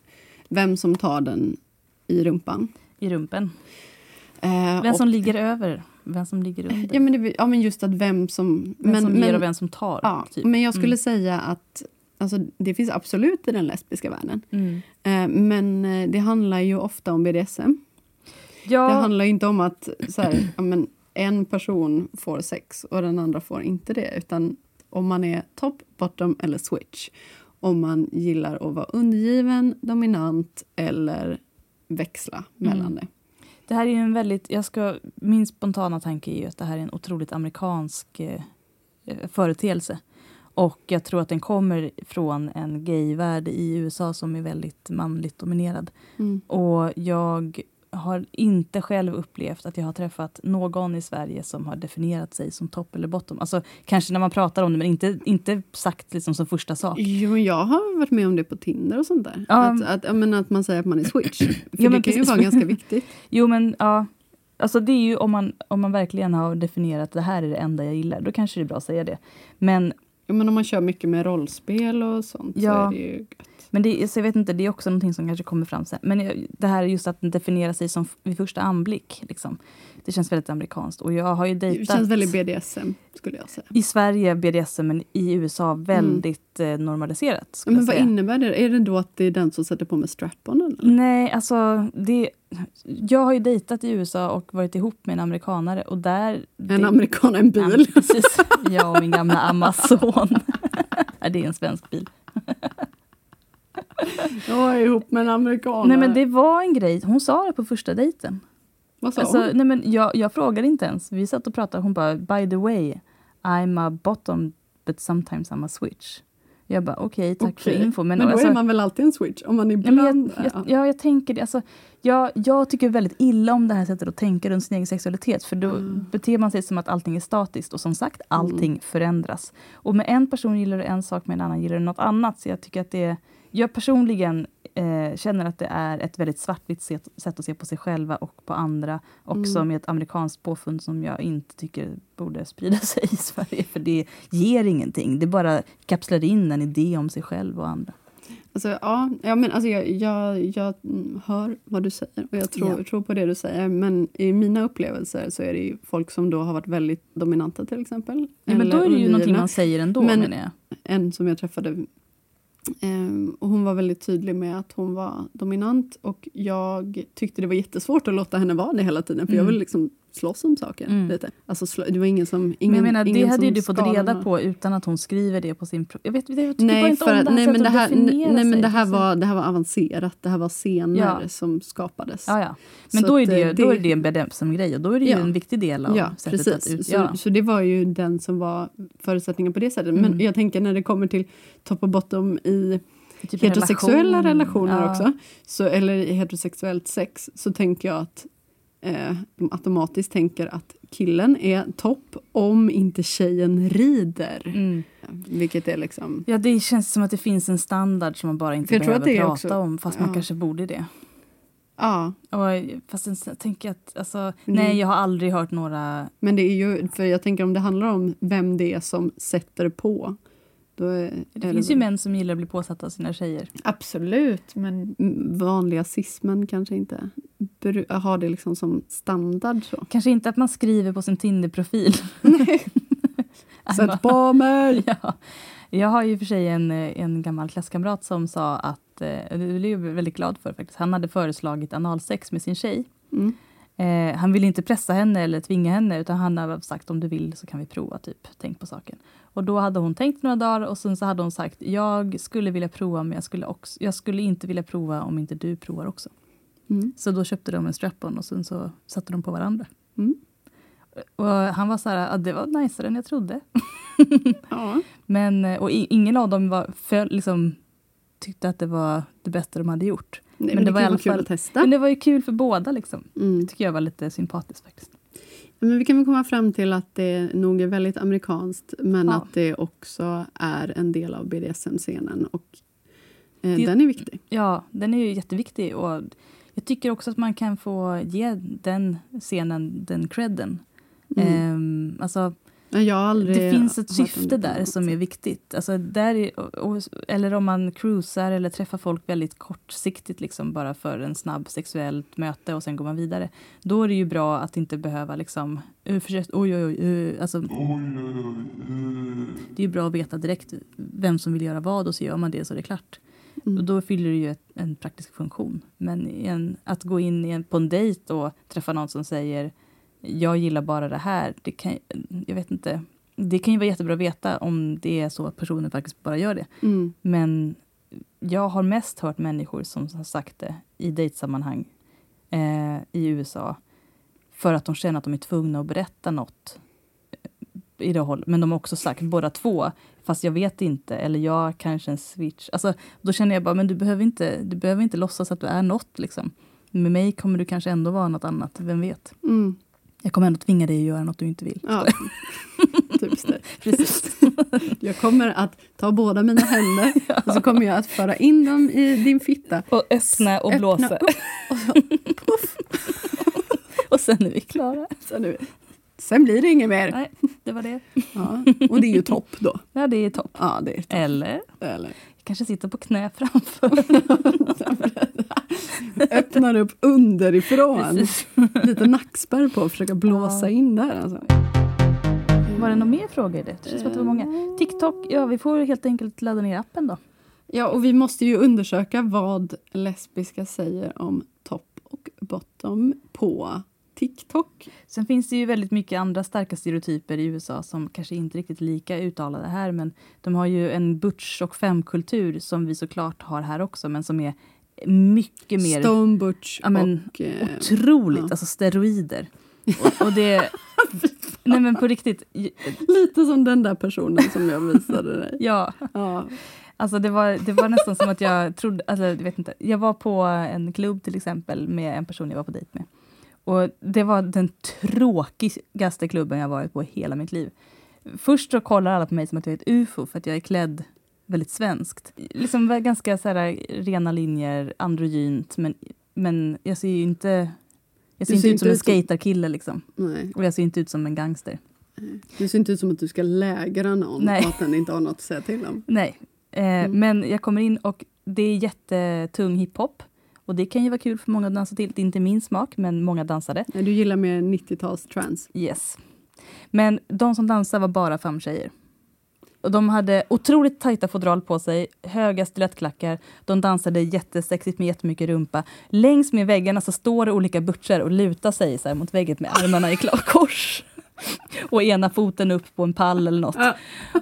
vem som tar den i rumpan. I rumpen. Eh, Vem och- som ligger över, vem som ligger under. ja, men det, ja, men just att vem som... vem men, som men, ger och vem som tar. ja, typ. men jag skulle Mm. säga att alltså, det finns absolut i den lesbiska världen. Mm. Eh, men eh, det handlar ju ofta om BDSM. Ja, Det handlar ju inte om att så här, ja, men en person får sex och den andra får inte det. Utan om man är top, bottom eller switch. Om man gillar att vara undergiven, dominant eller växla mellan Mm. det. Det här är en väldigt, jag ska, min spontana tanke är ju att det här är en otroligt amerikansk eh, företeelse. Och jag tror att den kommer från en gayvärld i USA som är väldigt manligt dominerad. Mm. Och jag har inte själv upplevt att jag har träffat någon i Sverige som har definierat sig som topp eller bottom. Alltså kanske när man pratar om det men inte, inte sagt liksom som första sak. Jo, jag har varit med om det på Tinder och sånt där. Ja. Att, att, menar, att man säger att man är switch. (clears throat) För Ja, det kan ju vara ganska viktigt. (laughs) Jo men ja, alltså det är ju om man, om man verkligen har definierat det här är det enda jag gillar, då kanske det är bra att säga det. Men, Ja, men om man kör mycket med rollspel och sånt så Ja. är det ju gött. men det, så jag vet inte, det är också någonting som kanske kommer fram sen. Men det här just att definiera sig som vid första anblick, liksom, det känns väldigt amerikanskt. Och jag har ju Det dejtat känns väldigt BDSM skulle jag säga. i Sverige BDSM, men i USA väldigt eh, normaliserat. Ja, men vad innebär det? Är det då att det är den som sätter på med strap-on? Nej, alltså det, jag har ju dejtat i USA och varit ihop med en amerikanare och där... En det- amerikan, en Ja, bil. precis. Jag och min gamla Amazon. Ja, (laughs) det är en svensk bil. Jag är ihop med en amerikan. Nej men det var en grej, hon sa det på första dejten. Vad sa Alltså, hon? nej, men jag, jag frågade inte ens. Vi satt och pratade hon bara by the way, I'm a bottom but sometimes I'm a switch. Jag bara okej, tack för Okej. info. Men, Men, då alltså, är man väl alltid en switch? Om man ibland... jag, jag, ja, jag tänker det. Alltså, jag, jag tycker väldigt illa om det här sättet att tänka runt sin egen sexualitet. För då Mm. beter man sig som att allting är statiskt. Och som sagt, allting förändras. Och med en person gillar du en sak, med en annan gillar du något annat. Så jag tycker att det Jag personligen eh, känner att det är ett väldigt svartvitt sätt, sätt att se på sig själva och på andra. Också Mm. med ett amerikanskt påfund som jag inte tycker borde sprida (laughs) sig i Sverige. För det ger ingenting. Det bara kapslar in en idé om sig själv och andra. Alltså, ja, ja, men alltså, jag, jag, jag hör vad du säger och jag tror, Ja. tror på det du säger. Men i mina upplevelser så är det ju folk som då har varit väldigt dominanta till exempel. Ja, men då är det ju någonting man säger ändå Men-. En som jag träffade ehm, och hon var väldigt tydlig med att hon var dominant och jag tyckte det var jättesvårt att låta henne vara det hela tiden för jag Mm. ville liksom slåss om saker. Mm. Lite. Alltså, det var ingen som... Ingen, men menar, det ingen hade ju du fått reda på utan att hon skriver det på sin... Jag vet, jag tycker bara Nej, inte för, om det här nej, men det här, nej, men det här, var, det här var avancerat. Det här var scener Ja. som skapades. Ja, ja. Men Så då är det, eh, då är det en BDSM-grej och då är det ju en viktig del av Ja, sättet precis. att ut... Så, så det var ju den som var förutsättningen på det sättet. Men Mm. jag tänker när det kommer till top och bottom i Typ heterosexuella relation. relationer Ja. också, så, eller i heterosexuellt sex, så tänker jag att eh, de automatiskt tänker att killen är topp om inte tjejen rider. Mm. Vilket är liksom... Ja, det känns som att det finns en standard som man bara inte behöver prata också- om, fast man ja. kanske borde det. Ja, Och, fast sen tänker jag att, alltså, Mm. nej, jag har aldrig hört några... men det är ju, för jag tänker om det handlar om vem det är som sätter på. Det finns väl- ju män som gillar att bli påsatta av sina tjejer. Absolut, men vanliga cismen kanske inte har det liksom som standard. Så. Kanske inte att man skriver på sin Tinder-profil. (laughs) Sätt på mig! (laughs) Ja. Jag har ju för sig en, en gammal klasskamrat som sa att, eh, det blev jag väldigt glad för faktiskt, han hade föreslagit analsex med sin tjej. Mm. Eh, han ville inte pressa henne eller tvinga henne utan han hade sagt om du vill så kan vi prova, typ. Tänk på saken. Och då hade hon tänkt några dagar och sen så hade hon sagt jag skulle vilja prova men jag skulle, också, jag skulle inte vilja prova om inte du provar också. Mm. Så då köpte de en strap-on och sen så satte de på varandra. Mm. Och han var så här, ja, det var najsare än jag trodde. (laughs) Ja. Men, eh, och ingen av dem var, föl, liksom, tyckte att det var det bästa de hade gjort. Nej, Men men det var i alla vara kul fall- att testa. Men det var ju kul för båda. Liksom. Mm. Det tycker jag var lite sympatiskt faktiskt. Men vi kan väl komma fram till att det nog är väldigt amerikanskt men Ja. att det också är en del av BDSM-scenen och eh, Det- den är viktig. Ja, den är ju jätteviktig. Och jag tycker också att man kan få ge den scenen den credden. Mm. Ehm, alltså, Det finns ett syfte där som är viktigt. Alltså, där är, och, och, eller om man cruisar eller träffar folk väldigt kortsiktigt liksom, bara för en snabb sexuellt möte och sen går man vidare. Då är det ju bra att inte behöva liksom, "Uh, försök, oj oj oj, uh, alltså, det är ju bra att veta direkt vem som vill göra vad och så gör man det så är det klart. Mm. Och då fyller det ju ett, en praktisk funktion. Men en, att gå in i en, på en dejt och träffa någon som säger jag gillar bara det här, det kan, jag vet inte. Det kan ju vara jättebra att veta om det är så att personen faktiskt bara gör det. Mm. Men jag har mest hört människor som har sagt det i dejtsammanhang eh, i USA för att de känner att de är tvungna att berätta något eh, i det hållet. Men de har också sagt båda två, fast jag vet inte, eller jag kanske en switch. Alltså, då känner jag bara, men du behöver inte, du behöver inte låtsas att du är något. Liksom. Med mig kommer du kanske ändå vara något annat, vem vet? Mm. Jag kommer ändå tvinga dig att göra något du inte vill. Ja, (laughs) typiskt (laughs) det. Precis. Jag kommer att ta båda mina händer (laughs) och så kommer jag att föra in dem i din fitta. Och öppna och Öppna blåsa. upp och så puff. Och sen är vi klara. Så nu. Sen blir det inget mer. Nej, det var det. Ja. Och det är ju topp då. Ja, det är topp. Ja, det är topp. Eller Eller kanske sitter på knä framför. (laughs) (laughs) öppnar upp underifrån. Precis. Lite nackspärr på och försöka blåsa Ja. in där. Alltså. Var det några mer frågor i det? Det känns som att det var många. TikTok, ja vi får helt enkelt ladda ner appen då. Ja, och vi måste ju undersöka vad lesbiska säger om topp och bottom på TikTok. Sen finns det ju väldigt mycket andra starka stereotyper i USA som kanske inte riktigt är lika uttalade här men de har ju en butch och femkultur som vi såklart har här också men som är mycket mer Stone Butch Ja, men och... Eh, otroligt, ja. alltså steroider. Och, (laughs) och det... nej men på riktigt, lite som den där personen som jag visade dig. (laughs) ja. Ja. Alltså det var, det var nästan som att jag trodde, alltså jag vet inte. Jag var på en klubb till exempel med en person jag var på dejt med. Och det var den tråkigaste klubben jag varit på i hela mitt liv. Först så kollar alla på mig som att jag är ett ufo för att jag är klädd väldigt svenskt. Liksom ganska så här, rena linjer, androgynt men, men jag ser ju inte jag ser Du inte ser ut som en skaterkille liksom. Nej. Och jag ser inte ut som en gangster. Det ser inte ut som att du ska lägra någon Nej. och att den inte har något att säga till om. (laughs) Nej. Eh, Mm. Men jag kommer in och det är jättetung hiphop. Och det kan ju vara kul för många att dansa till. Det är inte min smak, men många dansade. Nej, du gillar mer 90-tals trance. Yes. Men de som dansade var bara fem tjejer. Och de hade otroligt tajta fodral på sig, höga stilettklackar. De dansade jättesexigt med jättemycket rumpa. Längs med väggarna så står det olika butcher och lutar sig så mot väggen med armarna i (laughs) kors. Och ena foten upp på en pall eller något.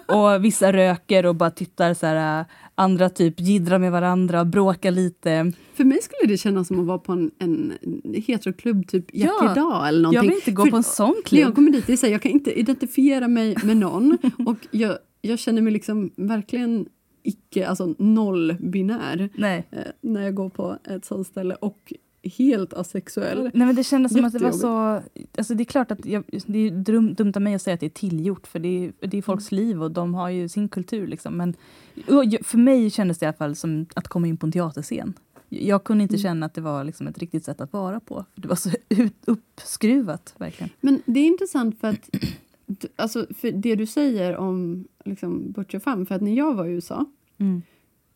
Och vissa röker och bara tittar så här. Andra typ jiddrar med varandra, bråkar lite. För mig skulle det kännas som att vara på en, en heteroklubb, typ Jack Ja, eller någonting. Jag vill inte gå För- på en sån När jag klubb. kommer dit, det är så här, jag kan inte identifiera mig med någon (laughs) och jag, jag känner mig liksom verkligen icke, alltså noll-binär eh, när jag går på ett sånt ställe och helt asexuell. Nej men det kändes som att det var så... Alltså det är klart att jag, det är dum, dumt av mig att säga att det är tillgjort för det är, det är folks liv och de har ju sin kultur liksom. Men och för mig kändes det i alla fall som att komma in på en teaterscen. Jag kunde inte Mm. känna att det var liksom ett riktigt sätt att vara på. Det var så ut, uppskruvat verkligen. Men det är intressant för att alltså, för det du säger om liksom, Butcher Femme, för att när jag var i USA Mm.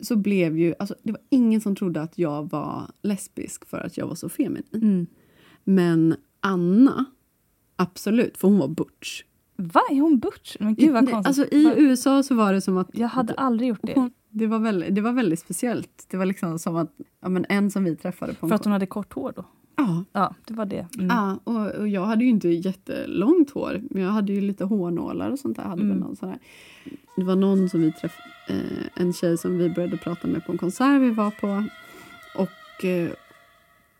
Så blev ju, alltså, det var ingen som trodde att jag var lesbisk för att jag var så feminin. Mm. Men Anna, absolut, för hon var butch. Va? Är hon butch? Men gud vad konstigt. alltså, I Va- USA så var det som att jag hade aldrig gjort det. hon, det, var väldigt, det var väldigt speciellt. Det var liksom som att ja, men en som vi träffade på För att hon hade kort hår då? Ja, Ja, det var det. Mm. ja och, och jag hade ju inte jättelångt hår, men jag hade ju lite hårnålar och sånt där. Hade Mm. någon sån här. Det var någon som vi träffade, en tjej som vi började prata med på en konsert vi var på. Och eh,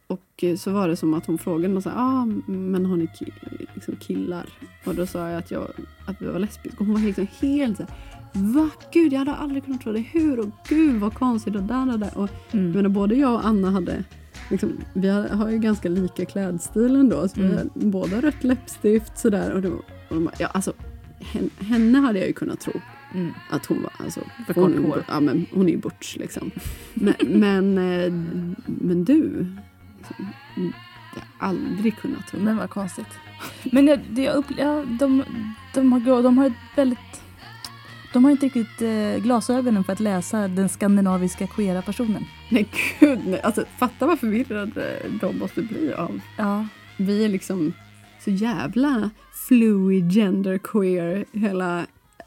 och eh, så var det som att hon frågade och sa, ah, men har ni ki- liksom killar? Och då sa jag att, jag, att vi var lesbiska och hon var liksom helt så här, Va? Gud, jag hade aldrig kunnat tro det. Hur? Och gud vad konstigt och där och där. Och Mm. jag menar, både jag och Anna hade Liksom, vi har, har ju ganska lika klädstil ändå. Så vi Mm. har båda rött läppstift sådär. Och, då, och de ja, alltså, hen- henne hade jag ju kunnat tro Mm. att hon var... Alltså, För hon, hår. Ja, men hon är ju butch liksom. Men, men, eh, men du, liksom, mm, jag har aldrig kunnat tro. Men vad konstigt. Men jag, det jag upple- ja, de, de, har, de har ett väldigt... De har inte riktigt eh, glasögonen för att läsa den skandinaviska queera personen. Nej gud, nej. Alltså, fatta vad förvirrade de måste bli av. Ja. Vi är liksom så jävla fluid, gender, queer, hela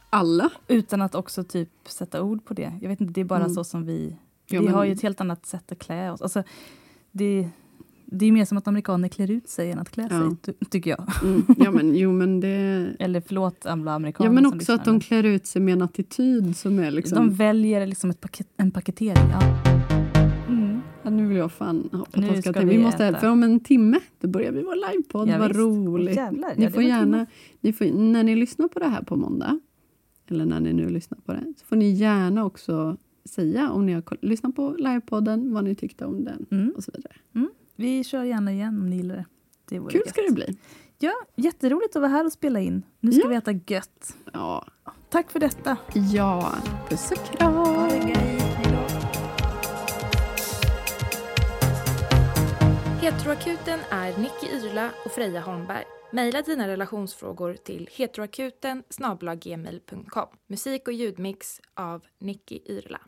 alla. Utan att också typ sätta ord på det. Jag vet inte, det är bara Mm. så som vi... Ja, vi men- har ju ett helt annat sätt att klä oss. Alltså, det, det är mer som att amerikaner klär ut sig än att klä Ja. sig, ty- tycker jag. Mm, ja men jo men det... (laughs) Eller förlåt alla amerikaner Ja men också att de klär ut sig med en attityd som är liksom... De väljer liksom ett paket, en paketering. Ja. Mm. Ja, nu vill jag fan hoppa Nu ska vi Vi måste, äta. för om en timme då börjar vi vår livepodd. Ja, Vad roligt. Jävlar, Ni får gärna, ni får, när ni lyssnar på det här på måndag, eller när ni nu lyssnar på det, så får ni gärna också säga om ni har lyssnat på livepodden, vad ni tyckte om den Mm. och så vidare. Vi kör gärna igen om ni gillar det. det vore Kul gött. ska det bli. Ja, jätteroligt att vara här och spela in. Nu ska Ja. vi äta gött. Ja, Tack för detta. ja. puss och kram. Heteroakuten är Nicky Yrla och Freja Holmberg. Mejla dina relationsfrågor till heteroakuten Musik och ljudmix av Nicky Yrla.